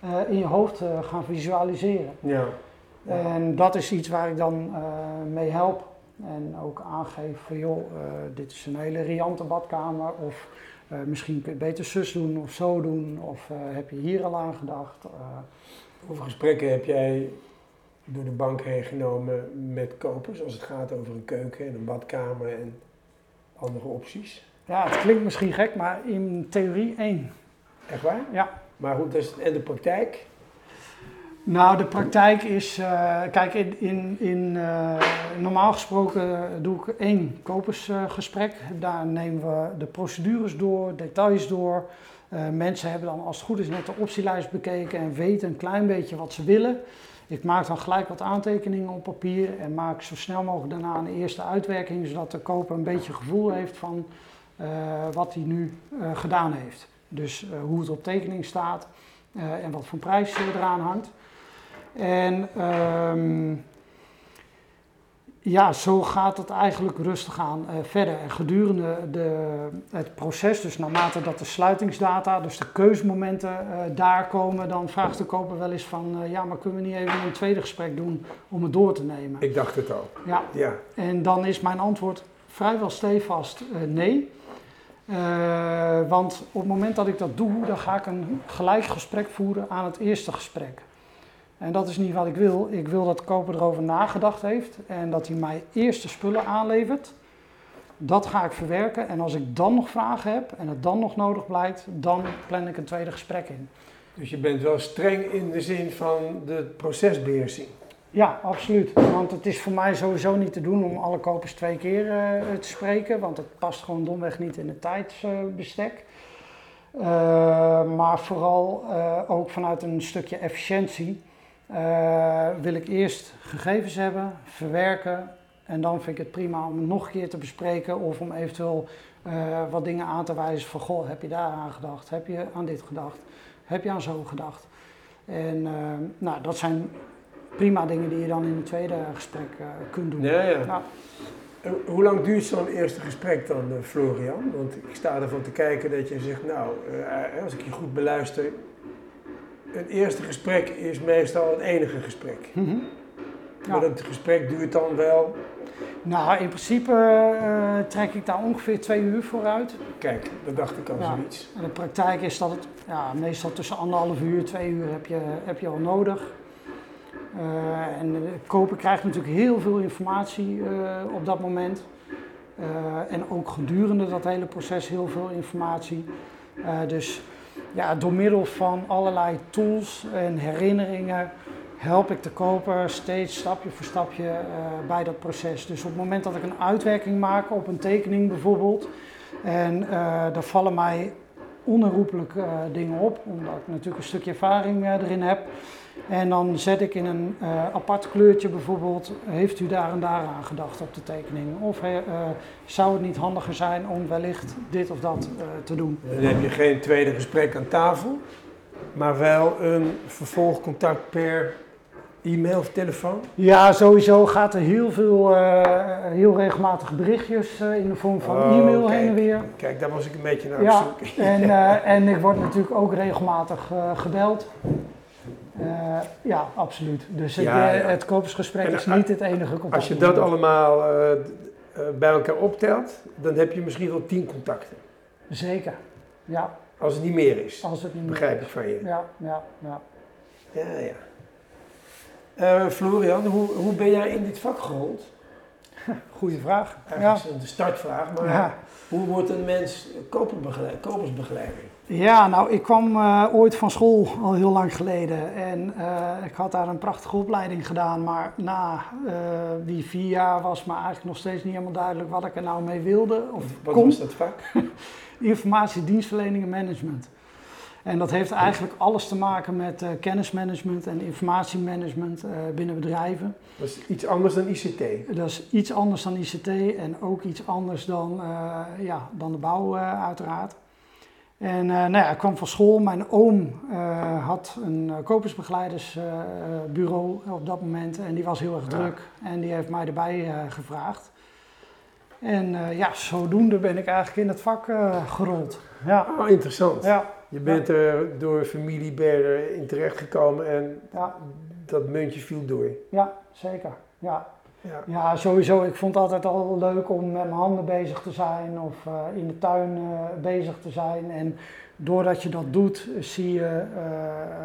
[SPEAKER 2] eh, in je hoofd gaan visualiseren.
[SPEAKER 1] ja. Ja.
[SPEAKER 2] En dat is iets waar ik dan mee help. En ook aangeef van joh, eh, dit is een hele riante badkamer. Of eh, misschien kun je het beter zus doen of zo doen. Of eh, heb je hier al aan gedacht.
[SPEAKER 1] Hoeveel gesprekken heb jij door de bank heen genomen met kopers als het gaat over een keuken en een badkamer en andere opties?
[SPEAKER 2] ja, het klinkt misschien gek, maar in theorie één.
[SPEAKER 1] Echt waar?
[SPEAKER 2] Ja.
[SPEAKER 1] Maar goed, en de praktijk?
[SPEAKER 2] Nou, de praktijk is, eh, kijk, in, in, in, eh, normaal gesproken doe ik één kopersgesprek. Daar nemen we de procedures door, details door. Eh, mensen hebben dan als het goed is net de optielijst bekeken en weten een klein beetje wat ze willen. Ik maak dan gelijk wat aantekeningen op papier en maak zo snel mogelijk daarna een eerste uitwerking, zodat de koper een beetje gevoel heeft van wat hij nu gedaan heeft. Dus hoe het op tekening staat en wat voor prijs eraan hangt. En ehm, ja, zo gaat het eigenlijk rustig aan uh, verder. En gedurende de, het proces, dus naarmate dat de sluitingsdata, dus de keusmomenten uh, daar komen, dan vraagt de koper wel eens van, uh, ja, maar kunnen we niet even een tweede gesprek doen om het door te nemen?
[SPEAKER 1] Ik dacht het ook.
[SPEAKER 2] Ja.
[SPEAKER 1] ja.
[SPEAKER 2] En dan is mijn antwoord vrijwel stevast nee. want op het moment dat ik dat doe, dan ga ik een gelijk gesprek voeren aan het eerste gesprek. En dat is niet wat ik wil. Ik wil dat de koper erover nagedacht heeft en dat hij mij eerst de spullen aanlevert. Dat ga ik verwerken en als ik dan nog vragen heb en het dan nog nodig blijkt, dan plan ik een tweede gesprek in.
[SPEAKER 1] Dus je bent wel streng in de zin van de procesbeheersing?
[SPEAKER 2] Ja, absoluut. Want het is voor mij sowieso niet te doen om alle kopers twee keer uh, te spreken, want het past gewoon domweg niet in het tijdsbestek. Uh, maar vooral uh, ook vanuit een stukje efficiëntie. Uh, wil ik eerst gegevens hebben, verwerken en dan vind ik het prima om het nog een keer te bespreken of om eventueel uh, wat dingen aan te wijzen van goh, heb je daar aan gedacht, heb je aan dit gedacht, heb je aan zo gedacht. En uh, nou, dat zijn prima dingen die je dan in het tweede gesprek kunt doen.
[SPEAKER 1] Ja, ja. Nou, hoe lang duurt zo'n eerste gesprek dan, Florian? Want ik sta ervan te kijken dat je zegt, nou, als ik je goed beluister, het eerste gesprek is meestal het enige gesprek. Mm -hmm. ja. Maar het gesprek duurt dan wel.
[SPEAKER 2] Nou, in principe uh, trek ik daar ongeveer twee uur vooruit.
[SPEAKER 1] Kijk, dat dacht ik al ja. zoiets.
[SPEAKER 2] En de praktijk is dat het ja, meestal tussen anderhalf uur, twee uur heb je, heb je al nodig. Uh, en de koper krijgt natuurlijk heel veel informatie uh, op dat moment. en ook gedurende dat hele proces heel veel informatie. dus ja, door middel van allerlei tools en herinneringen help ik de koper steeds stapje voor stapje uh, bij dat proces. Dus op het moment dat ik een uitwerking maak op een tekening bijvoorbeeld, en uh, daar vallen mij onherroepelijk uh, dingen op, omdat ik natuurlijk een stukje ervaring erin heb. En dan zet ik in een uh, apart kleurtje bijvoorbeeld, heeft u daar en daar aan gedacht op de tekening? Of uh, zou het niet handiger zijn om wellicht dit of dat uh, te doen?
[SPEAKER 1] Dan heb je geen tweede gesprek aan tafel, maar wel een vervolgcontact per e-mail of telefoon?
[SPEAKER 2] Ja, sowieso gaat er heel veel, heel regelmatig berichtjes in de vorm van oh, e-mail
[SPEAKER 1] kijk,
[SPEAKER 2] heen en weer.
[SPEAKER 1] Kijk, daar was ik een beetje naar
[SPEAKER 2] ja,
[SPEAKER 1] op zoek.
[SPEAKER 2] En, [laughs] en ik word natuurlijk ook regelmatig gebeld. Uh, ja, absoluut. Dus het,
[SPEAKER 1] Ja, ja.
[SPEAKER 2] het is
[SPEAKER 1] a-
[SPEAKER 2] niet het enige contact.
[SPEAKER 1] Als je dat allemaal eh, eh, bij elkaar optelt, dan heb je misschien wel tien contacten.
[SPEAKER 2] Zeker, ja,
[SPEAKER 1] Als het niet meer is.
[SPEAKER 2] als het niet meer
[SPEAKER 1] Begrijp
[SPEAKER 2] is.
[SPEAKER 1] ik van je.
[SPEAKER 2] Ja, ja, ja.
[SPEAKER 1] Ja, ja. Eh, Florian, hoe, hoe ben jij in dit vak gerold? [laughs]
[SPEAKER 2] Goeie vraag. Ja.
[SPEAKER 1] Eigenlijk is het de startvraag, maar
[SPEAKER 2] Ja.
[SPEAKER 1] hoe wordt een mens kopersbegeleider?
[SPEAKER 2] Ja, nou, ik kwam eh, ooit van school al heel lang geleden en eh, ik had daar een prachtige opleiding gedaan, maar na eh, die vier jaar was me eigenlijk nog steeds niet helemaal duidelijk wat ik er nou mee wilde of
[SPEAKER 1] Wat
[SPEAKER 2] kon.
[SPEAKER 1] was dat vak? [laughs]
[SPEAKER 2] Informatie, dienstverlening en management. En dat heeft eigenlijk alles te maken met eh, kennismanagement en informatiemanagement eh, binnen bedrijven.
[SPEAKER 1] Dat is iets anders dan ICT.
[SPEAKER 2] Dat is iets anders dan ICT en ook iets anders dan, eh, ja, dan de bouw eh, uiteraard. En eh, nou ja, ik kwam van school. Mijn oom eh, had een uh, kopersbegeleidersbureau op dat moment en die was heel erg
[SPEAKER 1] Ja.
[SPEAKER 2] druk en die heeft mij erbij eh, gevraagd. En eh, ja, zodoende ben ik eigenlijk in het vak eh, gerold. Ja,
[SPEAKER 1] Oh, interessant.
[SPEAKER 2] ja,
[SPEAKER 1] Je bent er door familie Berder in terecht gekomen en
[SPEAKER 2] ja,
[SPEAKER 1] dat muntje viel door.
[SPEAKER 2] ja, zeker. Ja.
[SPEAKER 1] Ja.
[SPEAKER 2] ja, sowieso. Ik vond het altijd al leuk om met mijn handen bezig te zijn of eh, in de tuin eh, bezig te zijn. En doordat je dat doet, zie je eh,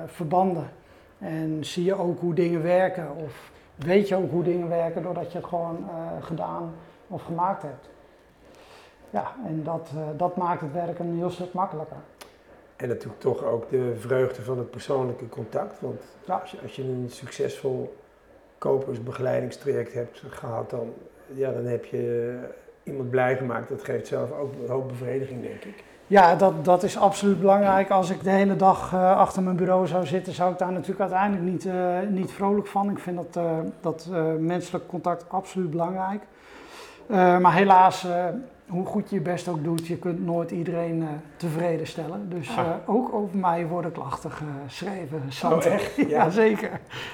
[SPEAKER 2] verbanden. En zie je ook hoe dingen werken. Of weet je ook hoe dingen werken doordat je het gewoon gedaan of gemaakt hebt. Ja, en dat, dat maakt het werk een heel stuk makkelijker.
[SPEAKER 1] En natuurlijk toch ook de vreugde van het persoonlijke contact. Want
[SPEAKER 2] Ja.
[SPEAKER 1] als, je, als je een succesvol kopersbegeleidingstraject hebt gehad, dan, ja, dan heb je iemand blij gemaakt. Dat geeft zelf ook een hoop bevrediging, denk ik.
[SPEAKER 2] Ja, dat, dat is absoluut belangrijk. Als ik de hele dag eh, achter mijn bureau zou zitten, zou ik daar natuurlijk uiteindelijk niet, eh, niet vrolijk van. Ik vind dat, eh, dat menselijk contact absoluut belangrijk. Maar helaas, hoe goed je je best ook doet, je kunt nooit iedereen eh, tevreden stellen. Dus
[SPEAKER 1] Ah.
[SPEAKER 2] eh, ook over mij worden klachten geschreven. Sander.
[SPEAKER 1] echt? [laughs] Ja.
[SPEAKER 2] Ja, zeker.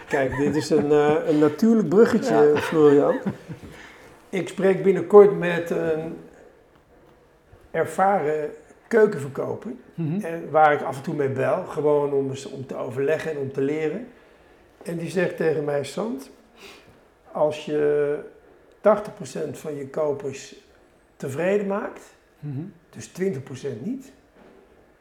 [SPEAKER 1] Kijk, dit is een, eh, een natuurlijk bruggetje, Florian. Ik spreek binnenkort met een ervaren keukenverkoper.
[SPEAKER 2] Mhm.
[SPEAKER 1] En waar ik af en toe mee bel, gewoon om, eens- om te overleggen en om te leren. En die zegt tegen mij, Sant, als je 80% van je kopers tevreden maakt,
[SPEAKER 2] Mhm.
[SPEAKER 1] dus 20% niet,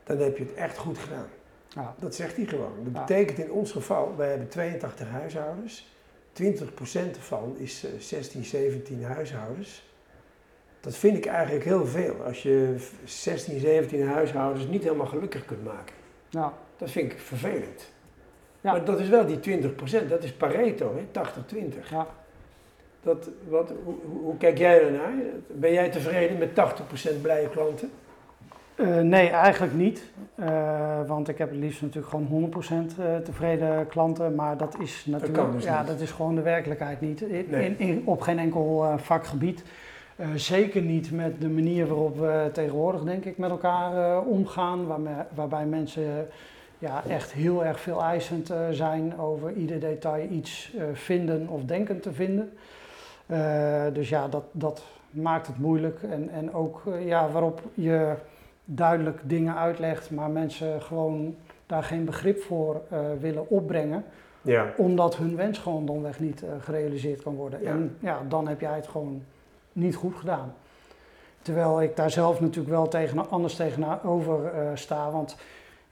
[SPEAKER 1] dan heb je het echt goed gedaan.
[SPEAKER 2] Ja.
[SPEAKER 1] Dat zegt hij gewoon. Dat
[SPEAKER 2] Ja.
[SPEAKER 1] betekent in ons geval, wij hebben 82 huishoudens. 20% ervan is eh, 16, 17 huishoudens. Dat vind ik eigenlijk heel veel. Als je 16, 17 huishoudens niet helemaal gelukkig kunt maken.
[SPEAKER 2] Ja.
[SPEAKER 1] Dat vind ik vervelend.
[SPEAKER 2] Ja.
[SPEAKER 1] Maar dat is wel die 20%, dat is Pareto, hè? 80-20.
[SPEAKER 2] Ja.
[SPEAKER 1] Dat, wat, hoe, kijk jij daarnaar? Ben jij tevreden met 80% blije klanten?
[SPEAKER 2] Eh, nee, eigenlijk niet. Eh, want ik heb het liefst natuurlijk gewoon 100% eh, tevreden klanten. Maar dat is natuurlijk.
[SPEAKER 1] kan dus
[SPEAKER 2] ja,
[SPEAKER 1] niet.
[SPEAKER 2] dat is gewoon de werkelijkheid niet. In,
[SPEAKER 1] Nee.
[SPEAKER 2] in, in- op geen enkel vakgebied. Zeker niet met de manier waarop we tegenwoordig, denk ik, met elkaar omgaan. Waarbij mensen ja, echt heel erg veel eisend zijn over ieder detail iets vinden of denken te vinden. Eh, dus ja, dat, dat maakt het moeilijk. En, en ook eh, ja, waarop je duidelijk dingen uitlegt, maar mensen gewoon daar geen begrip voor eh, willen opbrengen,
[SPEAKER 1] Ja.
[SPEAKER 2] omdat hun wens gewoon domweg niet gerealiseerd kan worden.
[SPEAKER 1] Ja.
[SPEAKER 2] En ja, dan heb jij het gewoon niet goed gedaan. Terwijl ik daar zelf natuurlijk wel tegen, anders tegenover eh sta, want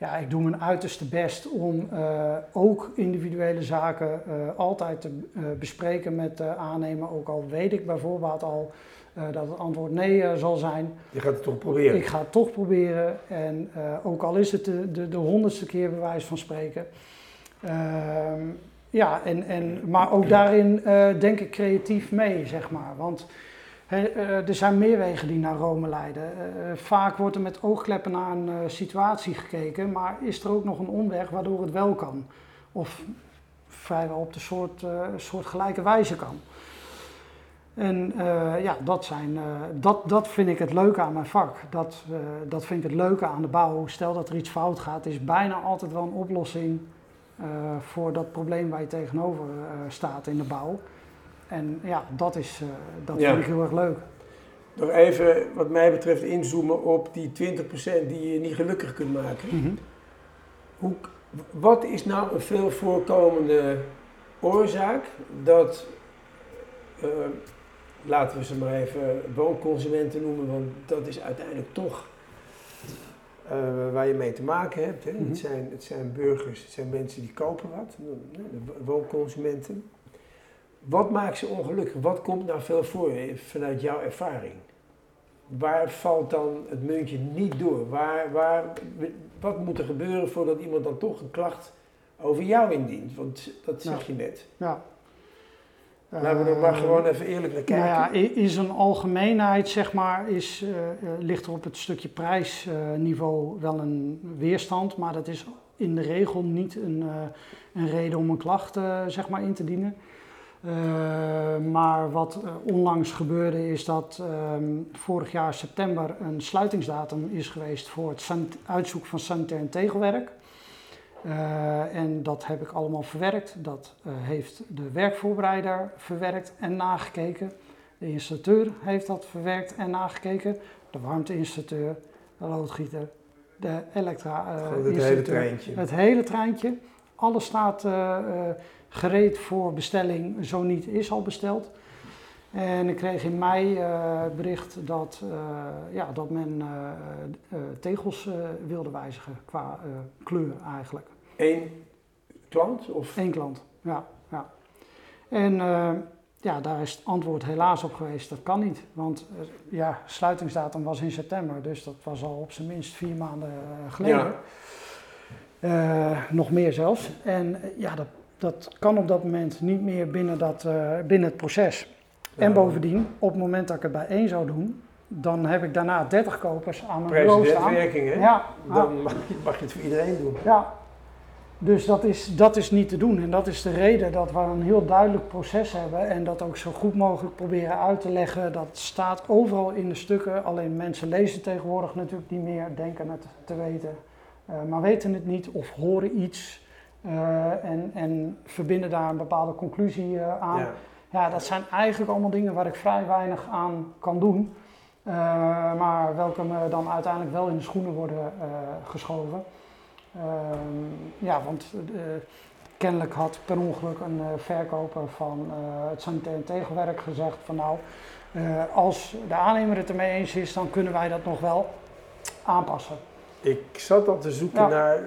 [SPEAKER 2] ja, ik doe mijn uiterste best om eh, ook individuele zaken eh, altijd te eh, bespreken met de aannemer, ook al weet ik bijvoorbeeld al dat het antwoord nee zal zijn.
[SPEAKER 1] Je gaat het toch proberen.
[SPEAKER 2] Ik ga het toch proberen. En ook al is het de, de, de honderdste keer bij wijze van spreken. Ehm, ja, en, en, maar ook daarin denk ik creatief mee, zeg maar. Want eh, er zijn meer wegen die naar Rome leiden. Eh, vaak wordt er met oogkleppen naar een eh, situatie gekeken, maar is er ook nog een omweg waardoor het wel kan? Of vrijwel op de soort, soort gelijke wijze kan. En ja, dat, zijn, dat, dat vind ik het leuke aan mijn vak. Dat, dat vind ik het leuke aan de bouw. Stel dat er iets fout gaat, is bijna altijd wel een oplossing voor dat probleem waar je tegenover staat in de bouw. En ja, dat, is, eh, dat
[SPEAKER 1] Ja.
[SPEAKER 2] vind ik heel erg leuk.
[SPEAKER 1] Nog even, wat mij betreft, inzoomen op die 20% die je niet gelukkig kunt maken. Hoe, wat is nou een veel voorkomende oorzaak dat, eh, laten we ze maar even woonconsumenten noemen, want dat is uiteindelijk toch eh, waar je mee te maken hebt. Hè?
[SPEAKER 2] Mhm.
[SPEAKER 1] het, zijn, het zijn burgers, het zijn mensen die kopen wat, de woonconsumenten. Wat maakt ze ongelukkig? Wat komt nou veel voor vanuit jouw ervaring? Waar valt dan het muntje niet door? Waar, waar, wat moet er gebeuren voordat iemand dan toch een klacht over jou indient? Want dat zeg
[SPEAKER 2] Nou,
[SPEAKER 1] je net.
[SPEAKER 2] Ja.
[SPEAKER 1] Laten we er maar
[SPEAKER 2] Eh,
[SPEAKER 1] gewoon even eerlijk naar kijken.
[SPEAKER 2] Nou ja, i- in zijn algemeenheid zeg maar, is, eh, eh, ligt er op het stukje prijsniveau wel een weerstand, maar dat is in de regel niet een, eh, een reden om een klacht eh, zeg maar, in te dienen. Eh, maar wat eh, onlangs gebeurde is dat ehm, vorig jaar september een sluitingsdatum is geweest voor het uitzoeken van sanitair tegelwerk. Eh, en dat heb ik allemaal verwerkt. Dat heeft de werkvoorbereider verwerkt en nagekeken. De installateur heeft dat verwerkt en nagekeken. De warmteinstallateur, de loodgieter, de elektra
[SPEAKER 1] Gewoon het hele treintje.
[SPEAKER 2] Het hele treintje. Alles staat gereed voor bestelling, zo niet is al besteld. En ik kreeg in mei eh, bericht dat, eh, ja, dat men eh, tegels wilde wijzigen qua kleur eigenlijk.
[SPEAKER 1] Eén klant? Of?
[SPEAKER 2] Eén klant, ja. ja. En ja, daar is het antwoord helaas op geweest, dat kan niet. Want ja, sluitingsdatum was in september, dus dat was al op zijn minst vier maanden geleden.
[SPEAKER 1] Ja.
[SPEAKER 2] Nog meer zelfs. En ja, dat, dat kan op dat moment niet meer binnen, dat, eh, binnen het proces. En bovendien, op het moment dat ik het bij één zou doen, dan heb ik daarna 30 kopers aan mijn bureau staan.
[SPEAKER 1] Hè?
[SPEAKER 2] Ja, ah.
[SPEAKER 1] Dan mag je, mag je het voor iedereen doen.
[SPEAKER 2] ja. Dus dat is, dat is niet te doen. En dat is de reden dat we een heel duidelijk proces hebben en dat ook zo goed mogelijk proberen uit te leggen. Dat staat overal in de stukken. Alleen mensen lezen tegenwoordig natuurlijk niet meer, denken het te weten, eh, maar weten het niet of horen iets eh, en, en verbinden daar een bepaalde conclusie eh, aan.
[SPEAKER 1] Ja.
[SPEAKER 2] Ja, dat zijn eigenlijk allemaal dingen waar ik vrij weinig aan kan doen. Uh, maar welke me dan uiteindelijk wel in de schoenen worden geschoven. Uh, ja, want kennelijk had per ongeluk een verkoper van het sanitair tegelwerk gezegd van nou, als de aannemer het ermee eens is, dan kunnen wij dat nog wel aanpassen.
[SPEAKER 1] Ik zat al te zoeken naar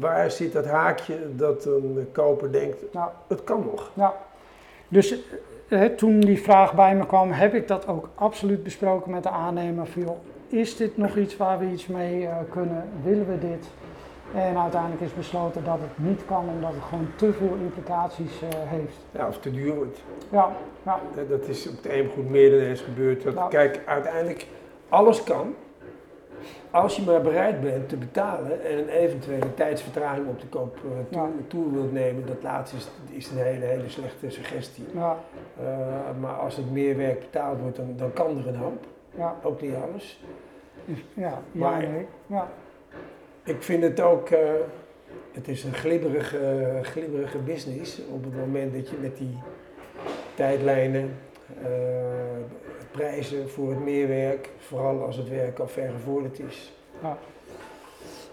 [SPEAKER 1] waar zit dat haakje dat een koper denkt, ja. het kan nog.
[SPEAKER 2] Ja. Dus toen die vraag bij me kwam, heb ik dat ook absoluut besproken met de aannemer. Van, is dit nog iets waar we iets mee uh, kunnen? Willen we dit? En uiteindelijk is besloten dat het niet kan, omdat het gewoon te veel implicaties uh, heeft.
[SPEAKER 1] Ja, of te duur wordt.
[SPEAKER 2] Ja, ja.
[SPEAKER 1] Dat is op de een goed meer dan eens gebeurd. Dat, Kijk, uiteindelijk, alles kan. Als je maar bereid bent te betalen en een eventuele tijdsvertraging op de koop uh, toe, wilt nemen, dat laatste is, is, een hele, hele slechte suggestie. Ja. Uh, maar als het meer werk betaald wordt, dan, dan kan er een hoop. Ja. Ook niet alles.
[SPEAKER 2] Ja, maar, nee. ja.
[SPEAKER 1] Ik vind het ook, uh, het is een glibberige, glibberige business op het moment dat je met die tijdlijnen prijzen voor het meerwerk, vooral als het werk al vergevorderd is. Ja.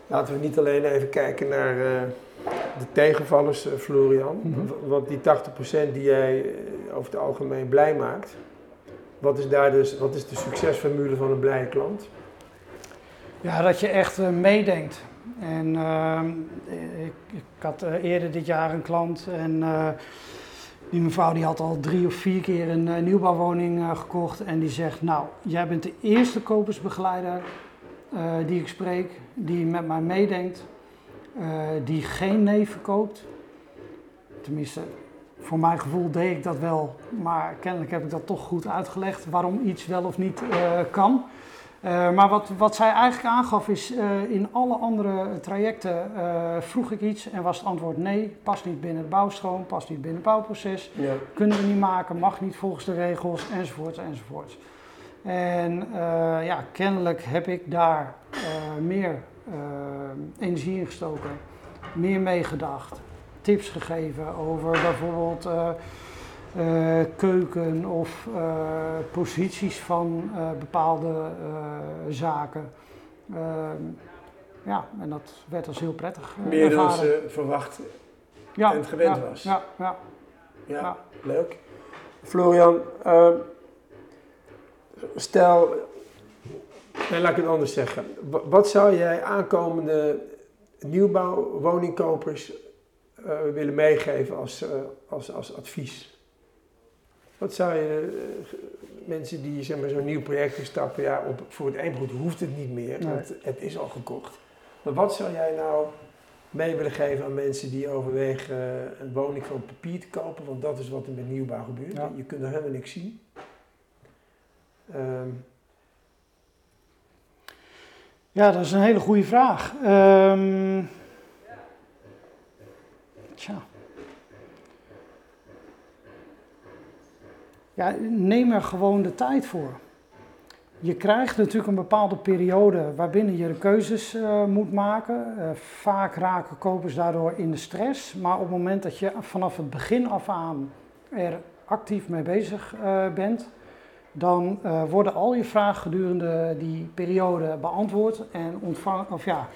[SPEAKER 1] Laten we niet alleen even kijken naar uh, de tegenvallers, uh, Florian. Mm -hmm. Want die 80% die jij uh, over het algemeen blij maakt, wat is daar dus, wat is de succesformule van een blije klant?
[SPEAKER 2] Ja, dat je echt meedenkt. En ehm, ik, ik, had eerder dit jaar een klant en die mevrouw die had al drie of vier keer een uh, nieuwbouwwoning uh, gekocht en die zegt, nou, jij bent de eerste kopersbegeleider uh, die ik spreek, die met mij meedenkt, die geen nee verkoopt. Tenminste, voor mijn gevoel deed ik dat wel, maar kennelijk heb ik dat toch goed uitgelegd waarom iets wel of niet kan. Uh, maar wat, wat zij eigenlijk aangaf is, uh, in alle andere trajecten uh, vroeg ik iets en was het antwoord nee, past niet binnen het bouwstroom, past niet binnen het bouwproces, ja. kunnen we niet maken, mag niet volgens de regels, enzovoorts, enzovoorts. En ja, kennelijk heb ik daar meer energie in gestoken, meer meegedacht, tips gegeven over bijvoorbeeld keuken of uh, posities van uh, bepaalde zaken. Ehm, ja, en dat werd als heel prettig.
[SPEAKER 1] Meer dan ze verwacht ja, en gewend
[SPEAKER 2] ja,
[SPEAKER 1] was.
[SPEAKER 2] Ja, ja,
[SPEAKER 1] ja, leuk. Florian, ehm, stel, nee, laat ik het anders zeggen. Wat zou jij aankomende nieuwbouw woningkopers willen meegeven als, als, als advies? Wat zou je uh, mensen die zeg maar, zo'n nieuw project instappen, ja, op, voor het eindgoed hoeft het niet meer, want het is al gekocht. Maar wat zou jij nou mee willen geven aan mensen die overwegen uh, een woning van papier te kopen? Want dat is wat er met nieuwbouw gebeurt. Je kunt er helemaal niks zien. Um.
[SPEAKER 2] Ja, dat is een hele goede vraag. Um, tja. Ja, neem er gewoon de tijd voor. Je krijgt natuurlijk een bepaalde periode waarbinnen je de keuzes uh, moet maken. Uh, vaak raken kopers daardoor in de stress. Maar op het moment dat je vanaf het begin af aan er actief mee bezig uh, bent, dan worden al je vragen gedurende die periode beantwoord. En ontvang, of ja,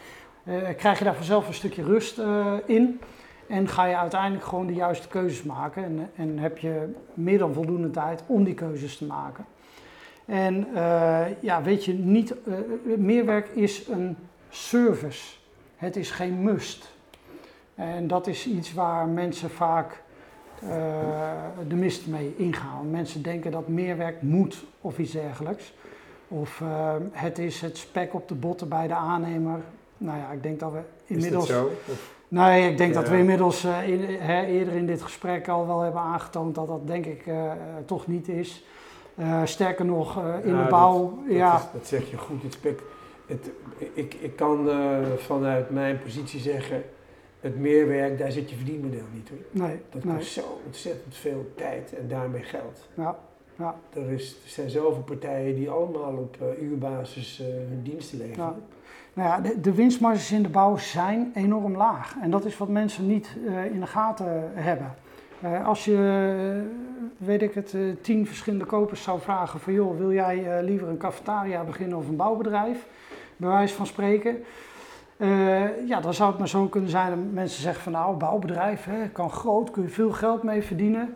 [SPEAKER 2] krijg je daar vanzelf een stukje rust in. En ga je uiteindelijk gewoon de juiste keuzes maken. En, en heb je meer dan voldoende tijd om die keuzes te maken. En uh, ja, weet je, niet, uh, meerwerk is een service. Het is geen must. En dat is iets waar mensen vaak uh, de mist mee ingaan. Mensen denken dat meerwerk moet of iets dergelijks. Of het is het spek op de botten bij de aannemer. Nou ja, ik denk dat we inmiddels.
[SPEAKER 1] Is dat zo?
[SPEAKER 2] Nee, ik denk dat we inmiddels uh, in, hè, eerder in dit gesprek al wel hebben aangetoond dat dat denk ik uh, toch niet is. Uh, sterker nog, in de bouw.
[SPEAKER 1] Dat,
[SPEAKER 2] ja.
[SPEAKER 1] Dat, is, dat, zeg je goed. Het spek, het, ik, ik kan vanuit mijn positie zeggen, het meerwerk, daar zit je verdienmodel niet hoor.
[SPEAKER 2] Nee,
[SPEAKER 1] dat
[SPEAKER 2] nee.
[SPEAKER 1] kost zo ontzettend veel tijd en daarmee geld.
[SPEAKER 2] Ja. Ja.
[SPEAKER 1] Er, is, er zijn zoveel partijen die allemaal op uurbasis hun diensten leveren.
[SPEAKER 2] Ja. Nou ja, de, winstmarges in de bouw zijn enorm laag. En dat is wat mensen niet uh, in de gaten hebben. Uh, als je weet ik het, uh, tien verschillende kopers zou vragen van joh, wil jij liever een cafetaria beginnen of een bouwbedrijf? Bij wijze van spreken. ja, dan zou het maar zo kunnen zijn dat mensen zeggen van nou, bouwbedrijf, hè, kan groot, kun je veel geld mee verdienen.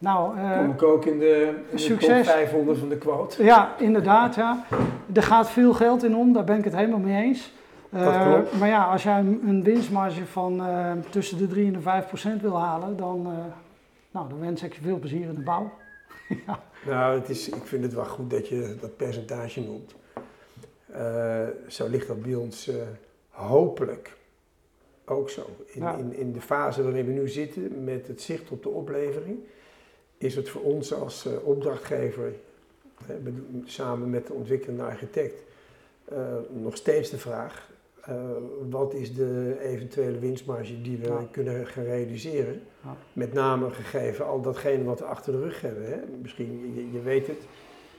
[SPEAKER 1] Nou, Kom ik ook in de, in de top 500 van de quote.
[SPEAKER 2] Ja, inderdaad. Ja. Er gaat veel geld in om, daar ben ik het helemaal mee eens.
[SPEAKER 1] Uh,
[SPEAKER 2] maar ja, als jij een winstmarge van uh, tussen de 3 en de 5 procent wil halen, dan, nou, dan wens ik je veel plezier in de bouw. [laughs]
[SPEAKER 1] ja. Nou, het is, ik vind het wel goed dat je dat percentage noemt. zo ligt dat bij ons hopelijk ook zo. In, ja. in, in de fase waarin we nu zitten, met het zicht op de oplevering, is het voor ons als opdrachtgever, samen met de ontwikkelende architect, nog steeds de vraag uh, wat is de eventuele winstmarge die we kunnen gaan realiseren? Ja. Met name gegeven al datgene wat we achter de rug hebben. Hè? Misschien, je, je, weet het,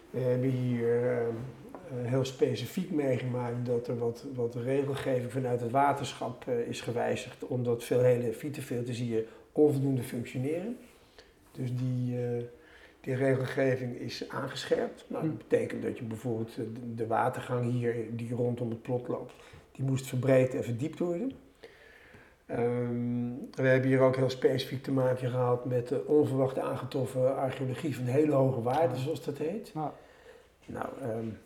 [SPEAKER 1] we hebben hier heel specifiek meegemaakt dat er wat, wat regelgeving vanuit het waterschap is gewijzigd, omdat veel hele fietsenfilters hier onvoldoende functioneren. Dus die, die regelgeving is aangescherpt. Nou, dat hm. betekent dat je bijvoorbeeld de watergang hier, die rondom het plot loopt, die moest verbreed en verdiept worden. Um, we hebben hier ook heel specifiek te maken gehad met de onverwachte aangetroffen archeologie van hele hoge waarden, zoals dat heet. Nou, um,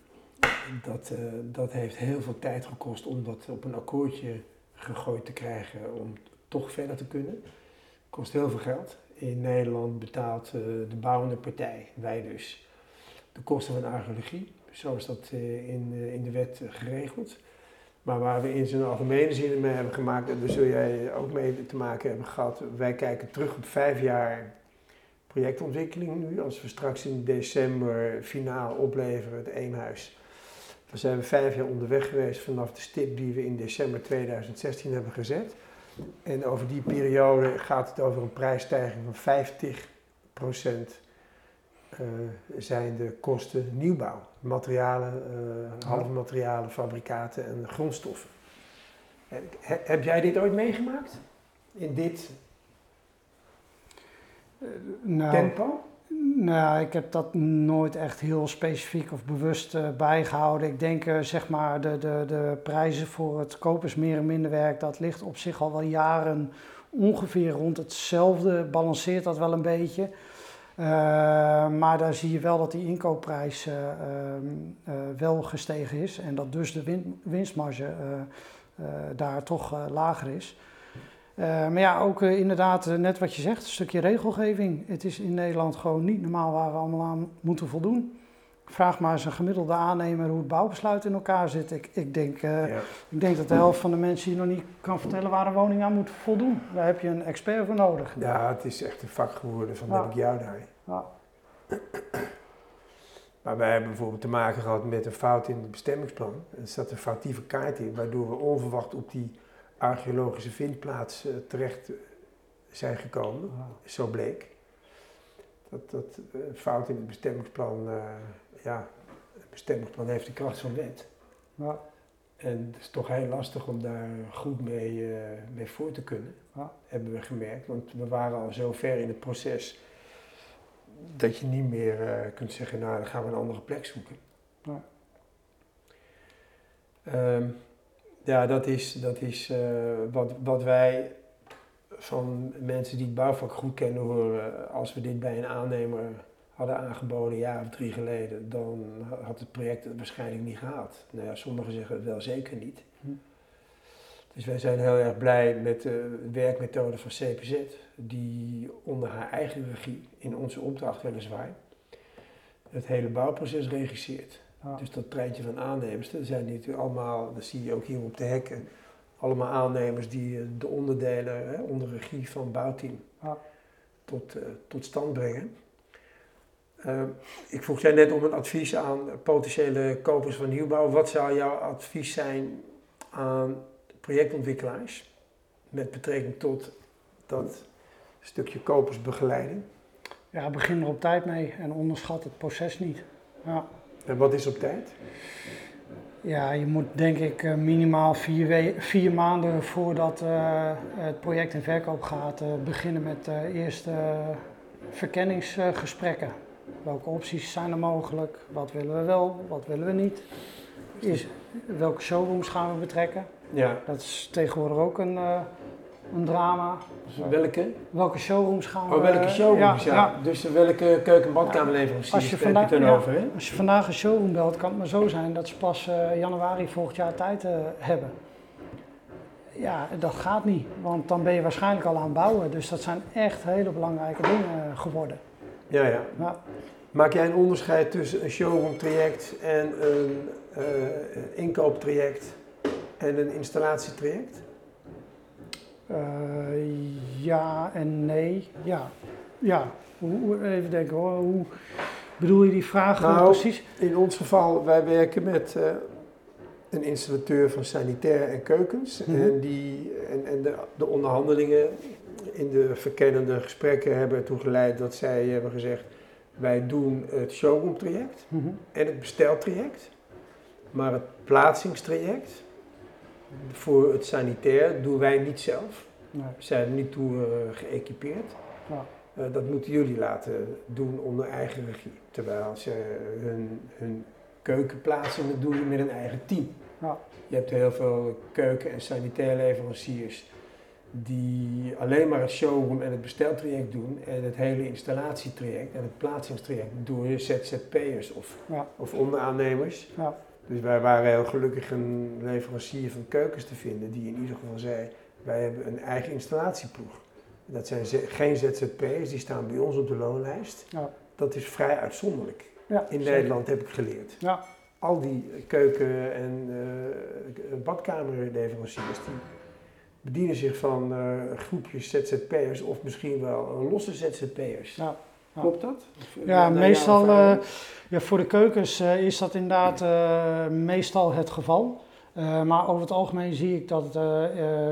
[SPEAKER 1] dat, uh, dat heeft heel veel tijd gekost om dat op een akkoordje gegooid te krijgen om toch verder te kunnen. Kost heel veel geld. In Nederland betaalt uh, de bouwende partij, wij dus, de kosten van archeologie. Zo is dat uh, in, in de wet geregeld. Maar waar we in zijn algemene zin mee hebben gemaakt, en daar zul jij ook mee te maken hebben gehad. Wij kijken terug op vijf jaar projectontwikkeling nu. Als we straks in december finaal opleveren het Eemhuis. Dan zijn we vijf jaar onderweg geweest vanaf de stip die we in december 2016 hebben gezet. En over die periode gaat het over een prijsstijging van 50 procent uh, zijn de kosten nieuwbouw. Materialen, uh, halve materialen, fabrikaten en grondstoffen. heb jij dit ooit meegemaakt? In dit uh, nou, tempo?
[SPEAKER 2] Nou, ik heb dat nooit echt heel specifiek of bewust uh, bijgehouden. Ik denk, uh, zeg maar, de, de, de prijzen voor het kopers meer en minder werk, dat ligt op zich al wel jaren ongeveer rond hetzelfde. Balanceert dat wel een beetje. Uh, maar daar zie je wel dat die inkoopprijs uh, wel gestegen is en dat dus de win winstmarge daar toch lager is. Maar ja, ook inderdaad, net wat je zegt, een stukje regelgeving. Het is in Nederland gewoon niet normaal waar we allemaal aan moeten voldoen. Vraag maar eens een gemiddelde aannemer hoe het bouwbesluit in elkaar zit. Ik, ik, denk, ja. ik denk dat de helft van de mensen hier nog niet kan vertellen waar een woning aan moet voldoen. Daar heb je een expert voor nodig.
[SPEAKER 1] Ja, het is echt een vak geworden van ja. heb ik jou daar. Ja. [clears throat] Maar wij hebben bijvoorbeeld te maken gehad met een fout in het bestemmingsplan. Er zat een foutieve kaart in, waardoor we onverwacht op die archeologische vindplaats terecht zijn gekomen. Zo bleek. Dat, dat uh, fout in het bestemmingsplan, uh, ja, het bestemmingsplan heeft de kracht van wet. Ja. En het is toch heel lastig om daar goed mee, mee voor te kunnen, ja. hebben we gemerkt. Want we waren al zo ver in het proces dat je niet meer uh, kunt zeggen, nou dan gaan we een andere plek zoeken. Ja, um, ja dat is, dat is uh, wat, wat wij van mensen die het bouwvak goed kennen horen. Als we dit bij een aannemer hadden aangeboden een jaar of drie geleden, dan had het project het waarschijnlijk niet gehaald. Nou ja, sommigen zeggen het wel zeker niet. Hm. Dus wij zijn heel erg blij met de werkmethode van CPZ, die onder haar eigen regie, in onze opdracht weliswaar, het hele bouwproces regisseert. Dus dat treintje van aannemers, dat zijn natuurlijk allemaal, dat zie je ook hier op de hekken, allemaal aannemers die eh, de onderdelen hè, onder regie van het bouwteam ja. tot, uh, tot stand brengen. Uh, ik vroeg jij net om een advies aan potentiële kopers van nieuwbouw. Wat zou jouw advies zijn aan projectontwikkelaars met betrekking tot dat stukje kopersbegeleiding?
[SPEAKER 2] Ja, begin er op tijd mee en onderschat het proces niet. Ja.
[SPEAKER 1] En wat is op tijd?
[SPEAKER 2] Ja, je moet denk ik eh, minimaal vier, vier maanden voordat uh, het project in verkoop gaat uh, beginnen met eerst verkenningsgesprekken. Welke opties zijn er mogelijk? Wat willen we wel? Wat willen we niet? Is, welke showrooms gaan we betrekken?
[SPEAKER 1] Ja.
[SPEAKER 2] Dat is tegenwoordig ook een, een drama.
[SPEAKER 1] Dus welke?
[SPEAKER 2] Welke showrooms gaan we...
[SPEAKER 1] Oh, welke showrooms, ja. ja. Dus welke keuken- en badkamerleveranciers als je vandaag, je over, hè?
[SPEAKER 2] Als je vandaag een showroom belt, kan het maar zo zijn dat ze pas uh, januari volgend jaar tijd uh, hebben. Ja, dat gaat niet, want dan ben je waarschijnlijk al aan het bouwen. Dus dat zijn echt hele belangrijke dingen geworden.
[SPEAKER 1] Ja, ja. ja. Maak jij een onderscheid tussen een showroom traject en een uh, inkooptraject en een installatietraject?
[SPEAKER 2] Uh, ja en nee. Ja. Ja. Hoe, even denken hoor. Hoe bedoel je die vraag
[SPEAKER 1] nou,
[SPEAKER 2] precies?
[SPEAKER 1] In ons geval, wij werken met uh, een installateur van sanitair en keukens. Mm -hmm. En, die, en, en de, de, onderhandelingen in de verkennende gesprekken hebben ertoe geleid dat zij hebben gezegd: wij doen het showroom traject mm -hmm. en het besteltraject. Maar het plaatsingstraject voor het sanitair doen wij niet zelf. Nee. We zijn niet toe uh, geëquipeerd. Ja. Uh, dat moeten jullie laten doen onder eigen regie. Terwijl ze hun, hun keukenplaatsingen doen met een eigen team. Ja. Je hebt heel veel keuken- en sanitair leveranciers die alleen maar het showroom en het besteltraject doen en het hele installatietraject en het plaatsingstraject door ZZP'ers of, ja. of onderaannemers. Ja. Dus wij waren heel gelukkig een leverancier van keukens te vinden die in ieder geval zei, wij hebben een eigen installatieploeg. Dat zijn geen ZZP'ers, die staan bij ons op de loonlijst. Ja. Dat is vrij uitzonderlijk. Ja, in. Nederland heb ik geleerd. Ja. Al die keuken- en uh, badkamerleveranciers die bedienen zich van uh, groepjes ZZP'ers of misschien wel losse ZZP'ers. Ja. Klopt dat?
[SPEAKER 2] Of, ja, meestal uh, ja, voor de keukens is dat inderdaad meestal het geval. maar over het algemeen zie ik dat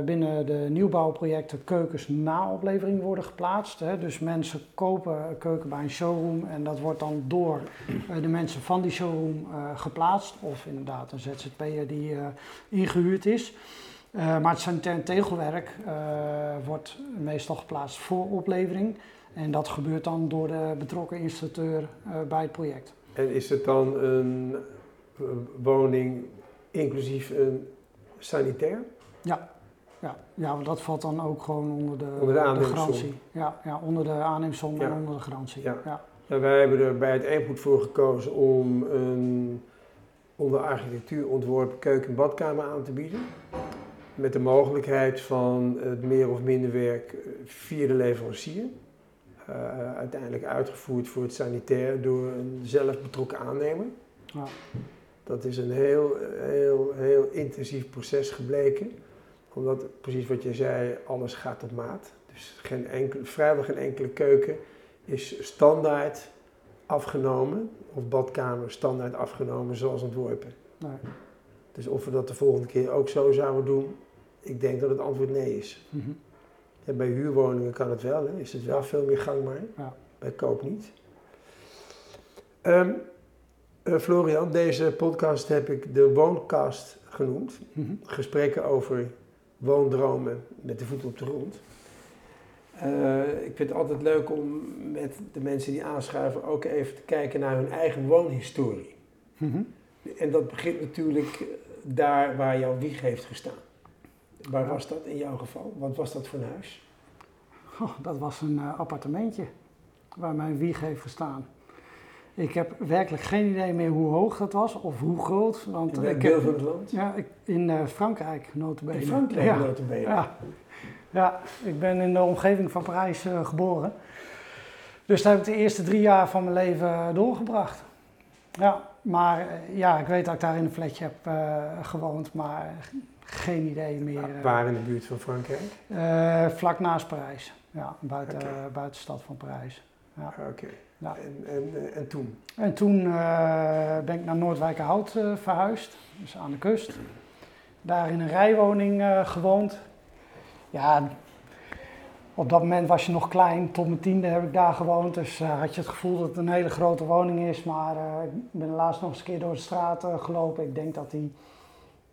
[SPEAKER 2] binnen de nieuwbouwprojecten keukens na oplevering worden geplaatst. Hè. Dus mensen kopen een keuken bij een showroom en dat wordt dan door de mensen van die showroom geplaatst. Of inderdaad een ZZP'er die ingehuurd is. maar het sanitair tegelwerk wordt meestal geplaatst voor oplevering. En dat gebeurt dan door de betrokken installateur uh, bij het project.
[SPEAKER 1] En is het dan een woning inclusief een sanitair?
[SPEAKER 2] Ja. Ja, ja, want dat valt dan ook gewoon onder de,
[SPEAKER 1] onder de,
[SPEAKER 2] de garantie. Ja, ja, onder de aanneemsom ja. en onder de garantie.
[SPEAKER 1] Ja. Ja. ja. wij hebben er bij het Eemgoed voor gekozen om een onder architectuur ontworpen keuken- en badkamer aan te bieden. Met de mogelijkheid van het meer of minder werk via de leverancier. Uh, uiteindelijk uitgevoerd voor het sanitair door een zelf betrokken aannemer. Ja. Dat is een heel, heel, heel intensief proces gebleken. Omdat, precies wat je zei, alles gaat op maat. Dus geen enkele, vrijwel geen enkele keuken is standaard afgenomen, of badkamer standaard afgenomen zoals ontworpen. Nee. Dus of we dat de volgende keer ook zo zouden doen, ik denk dat het antwoord nee is. Mm -hmm. Ja, bij huurwoningen kan het wel, hè? is het wel veel meer gangbaar. Ja. Bij koop niet. Um, uh, Florian, deze podcast heb ik de Wooncast genoemd. Mm -hmm. Gesprekken over woondromen met de voet op de grond. Uh, ik vind het altijd leuk om met de mensen die aanschuiven ook even te kijken naar hun eigen woonhistorie. Mm -hmm. En dat begint natuurlijk daar waar jouw wieg heeft gestaan. Waar was dat in jouw geval? Wat was dat voor een huis?
[SPEAKER 2] Oh, dat was een uh, appartementje waar mijn wieg heeft gestaan. Ik heb werkelijk geen idee meer hoe hoog dat was of hoe groot.
[SPEAKER 1] Want in welk deel van het land?
[SPEAKER 2] Ja, ik, in uh, Frankrijk, notabene.
[SPEAKER 1] In Frankrijk,
[SPEAKER 2] ja.
[SPEAKER 1] notabene?
[SPEAKER 2] Ja. ja, ik ben in de omgeving van Parijs uh, geboren. Dus daar heb ik de eerste drie jaar van mijn leven doorgebracht. Ja, maar ja, ik weet dat ik daar in een flatje heb gewoond, maar geen idee meer.
[SPEAKER 1] Waar in de buurt van Frankrijk?
[SPEAKER 2] Uh, vlak naast Parijs. Ja, buiten, okay. uh, buiten de stad van Parijs. Ja.
[SPEAKER 1] Oké. Okay. Ja. En, en, eh, en toen?
[SPEAKER 2] En toen uh, ben ik naar Noordwijkerhout verhuisd, dus aan de kust. Daar in een rijwoning gewoond. Ja, op dat moment was je nog klein, tot mijn tiende heb ik daar gewoond. Dus had je het gevoel dat het een hele grote woning is. Maar ik ben laatst nog eens een keer door de straat gelopen. Ik denk dat die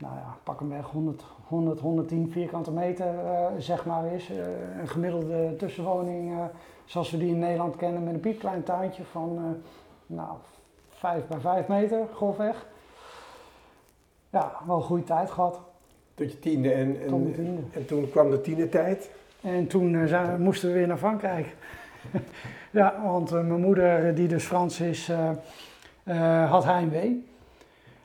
[SPEAKER 2] nou ja, pak hem weg, 100, 100 110 vierkante meter uh, zeg maar is. Uh, een gemiddelde tussenwoning zoals we die in Nederland kennen met een piepklein tuintje van nou, 5 bij 5 meter grofweg. Ja, wel een goede tijd gehad.
[SPEAKER 1] Tot je tiende en,
[SPEAKER 2] en, tiende.
[SPEAKER 1] en toen kwam de tiende tijd.
[SPEAKER 2] En toen zijn, moesten we weer naar Frankrijk. [laughs] ja, want mijn moeder, die dus Frans is, had heimwee.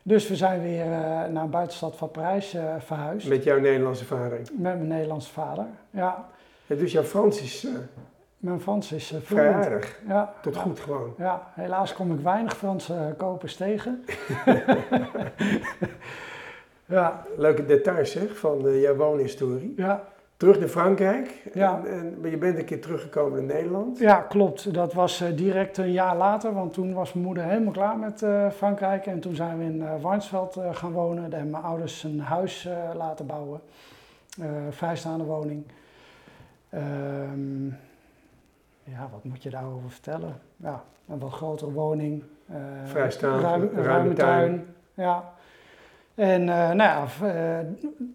[SPEAKER 2] Dus we zijn weer uh, naar een buitenstad van Parijs uh, verhuisd.
[SPEAKER 1] Met jouw Nederlandse vader?
[SPEAKER 2] Met mijn Nederlandse vader, ja.
[SPEAKER 1] ja dus jouw Frans is... Uh,
[SPEAKER 2] mijn Frans is uh,
[SPEAKER 1] vrij aardig.
[SPEAKER 2] Ja.
[SPEAKER 1] Tot goed gewoon.
[SPEAKER 2] Ja, helaas kom ik weinig Franse kopers tegen. [laughs] [laughs]
[SPEAKER 1] ja. Leuke details zeg, van jouw woonhistorie.
[SPEAKER 2] Ja
[SPEAKER 1] terug naar Frankrijk. Ja. En, en, je bent een keer teruggekomen in Nederland.
[SPEAKER 2] Ja, klopt. Dat was uh, direct een jaar later, want toen was mijn moeder helemaal klaar met uh, Frankrijk. En toen zijn we in uh, Warnsveld gaan wonen. Daar hebben mijn ouders een huis laten bouwen. vrijstaande woning. Um, ja, wat moet je daarover vertellen? Ja, een wat grotere woning.
[SPEAKER 1] vrijstaande, ruim, ruime tuin. tuin.
[SPEAKER 2] Ja, en uh, nou ja, uh,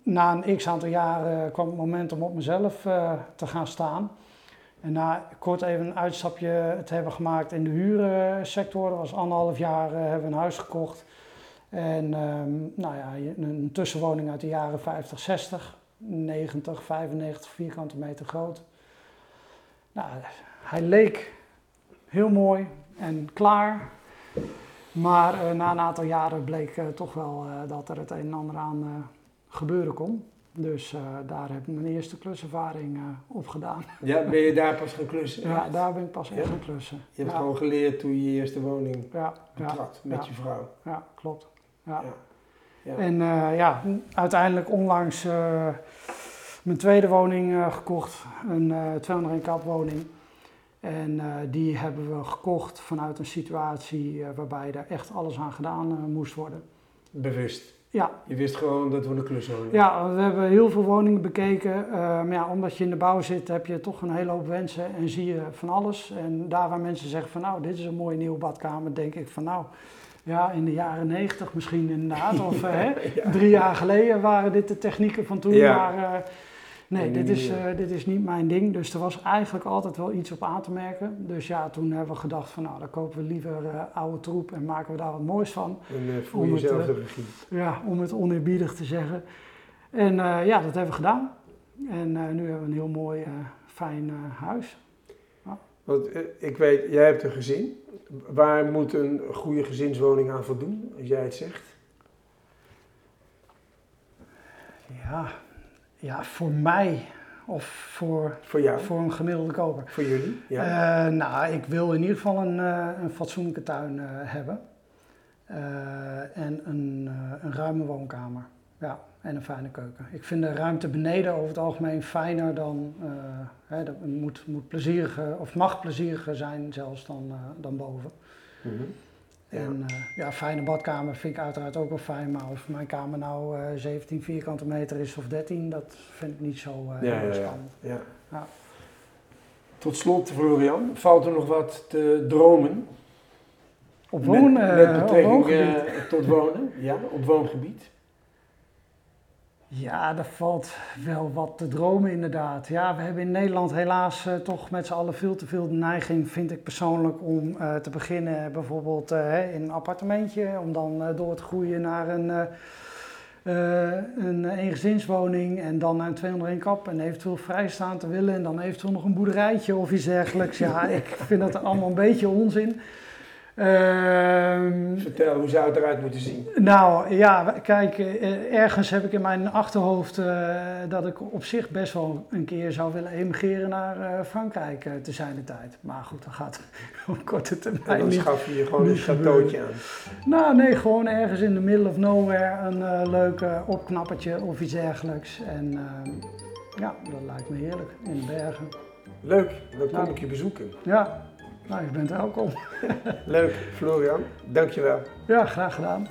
[SPEAKER 2] na een x aantal jaren kwam het moment om op mezelf uh, te gaan staan. En na kort even een uitstapje te hebben gemaakt in de huursector, dat was anderhalf jaar, hebben we een huis gekocht. En um, nou ja, een tussenwoning uit de jaren 50, 60, 90, 95 vierkante meter groot. Nou, hij leek heel mooi en klaar. Maar uh, na een aantal jaren bleek uh, toch wel uh, dat er het een en ander aan gebeuren kon. Dus daar heb ik mijn eerste kluservaring op gedaan. [laughs]
[SPEAKER 1] Ja, ben je daar pas gaan klussen?
[SPEAKER 2] Ja, daar ben ik pas echt gaan klussen.
[SPEAKER 1] Je hebt gewoon geleerd toen je je eerste woning
[SPEAKER 2] ja,
[SPEAKER 1] betrad met je vrouw.
[SPEAKER 2] Ja, klopt. Ja. En ja, uiteindelijk onlangs mijn tweede woning gekocht. Een 201 kap woning. En uh, die hebben we gekocht vanuit een situatie uh, waarbij er echt alles aan gedaan uh, moest worden.
[SPEAKER 1] Bewust?
[SPEAKER 2] Ja.
[SPEAKER 1] Je wist gewoon dat we een klus hadden?
[SPEAKER 2] Ja, we hebben heel veel woningen bekeken. maar ja, omdat je in de bouw zit, heb je toch een hele hoop wensen en zie je van alles. En daar waar mensen zeggen van nou, dit is een mooie nieuwe badkamer, denk ik van nou, ja, in de jaren negentig misschien inderdaad. [laughs] Of ja. drie jaar geleden waren dit de technieken van toen. Ja. Maar Nee, dit is, uh, dit is niet mijn ding. Dus er was eigenlijk altijd wel iets op aan te merken. Dus ja, toen hebben we gedacht van nou, dan kopen we liever uh, oude troep en maken we daar wat moois van.
[SPEAKER 1] En uh, voel jezelf de regie.
[SPEAKER 2] Ja, om het oneerbiedig te zeggen. En ja, dat hebben we gedaan. En nu hebben we een heel mooi, fijn huis.
[SPEAKER 1] Ja. Want ik weet, jij hebt een gezin. Waar moet een goede gezinswoning aan voldoen, als jij het zegt?
[SPEAKER 2] Ja, ja, voor mij of voor,
[SPEAKER 1] voor, jou?
[SPEAKER 2] voor een gemiddelde koper.
[SPEAKER 1] Voor jullie?
[SPEAKER 2] Ja. Uh, nou, ik wil in ieder geval een, uh, een fatsoenlijke tuin uh, hebben. en een, een ruime woonkamer. Ja, en een fijne keuken. Ik vind de ruimte beneden over het algemeen fijner dan, hè, dat moet, moet plezieriger, of mag plezieriger zijn zelfs dan, dan boven. Mm -hmm. En uh, ja, fijne badkamer vind ik uiteraard ook wel fijn, maar of mijn kamer nou uh, 17 vierkante meter is of 13, dat vind ik niet zo uh, ja, spannend.
[SPEAKER 1] Ja, ja. Tot slot, Florian, valt er nog wat te dromen?
[SPEAKER 2] Op wonen?
[SPEAKER 1] Met, met betrekking tot wonen, ja, op woongebied?
[SPEAKER 2] Ja, er valt wel wat te dromen inderdaad. Ja, we hebben in Nederland helaas uh, toch met z'n allen veel te veel de neiging, vind ik persoonlijk, om uh, te beginnen bijvoorbeeld uh, in een appartementje, om dan door te groeien naar een, een eengezinswoning en dan naar een 201 kap en eventueel vrijstaan te willen en dan eventueel nog een boerderijtje of iets dergelijks. Ja, ik vind dat allemaal een beetje onzin.
[SPEAKER 1] Uh, Vertel, hoe zou het eruit moeten zien?
[SPEAKER 2] Nou ja, kijk, uh, ergens heb ik in mijn achterhoofd uh, dat ik op zich best wel een keer zou willen emigreren naar uh, Frankrijk te zijn de tijd. Maar goed, dat gaat [laughs] op korte termijn. En
[SPEAKER 1] dan schaf je je gewoon een chateautje aan.
[SPEAKER 2] Nou nee, gewoon ergens in the middle of nowhere een leuk opknappertje of iets dergelijks. En ja, dat lijkt me heerlijk in de bergen.
[SPEAKER 1] Leuk, dan kom ik je bezoeken.
[SPEAKER 2] Ja, nou, je bent welkom.
[SPEAKER 1] Leuk, Florian. Dankjewel.
[SPEAKER 2] Ja, graag gedaan.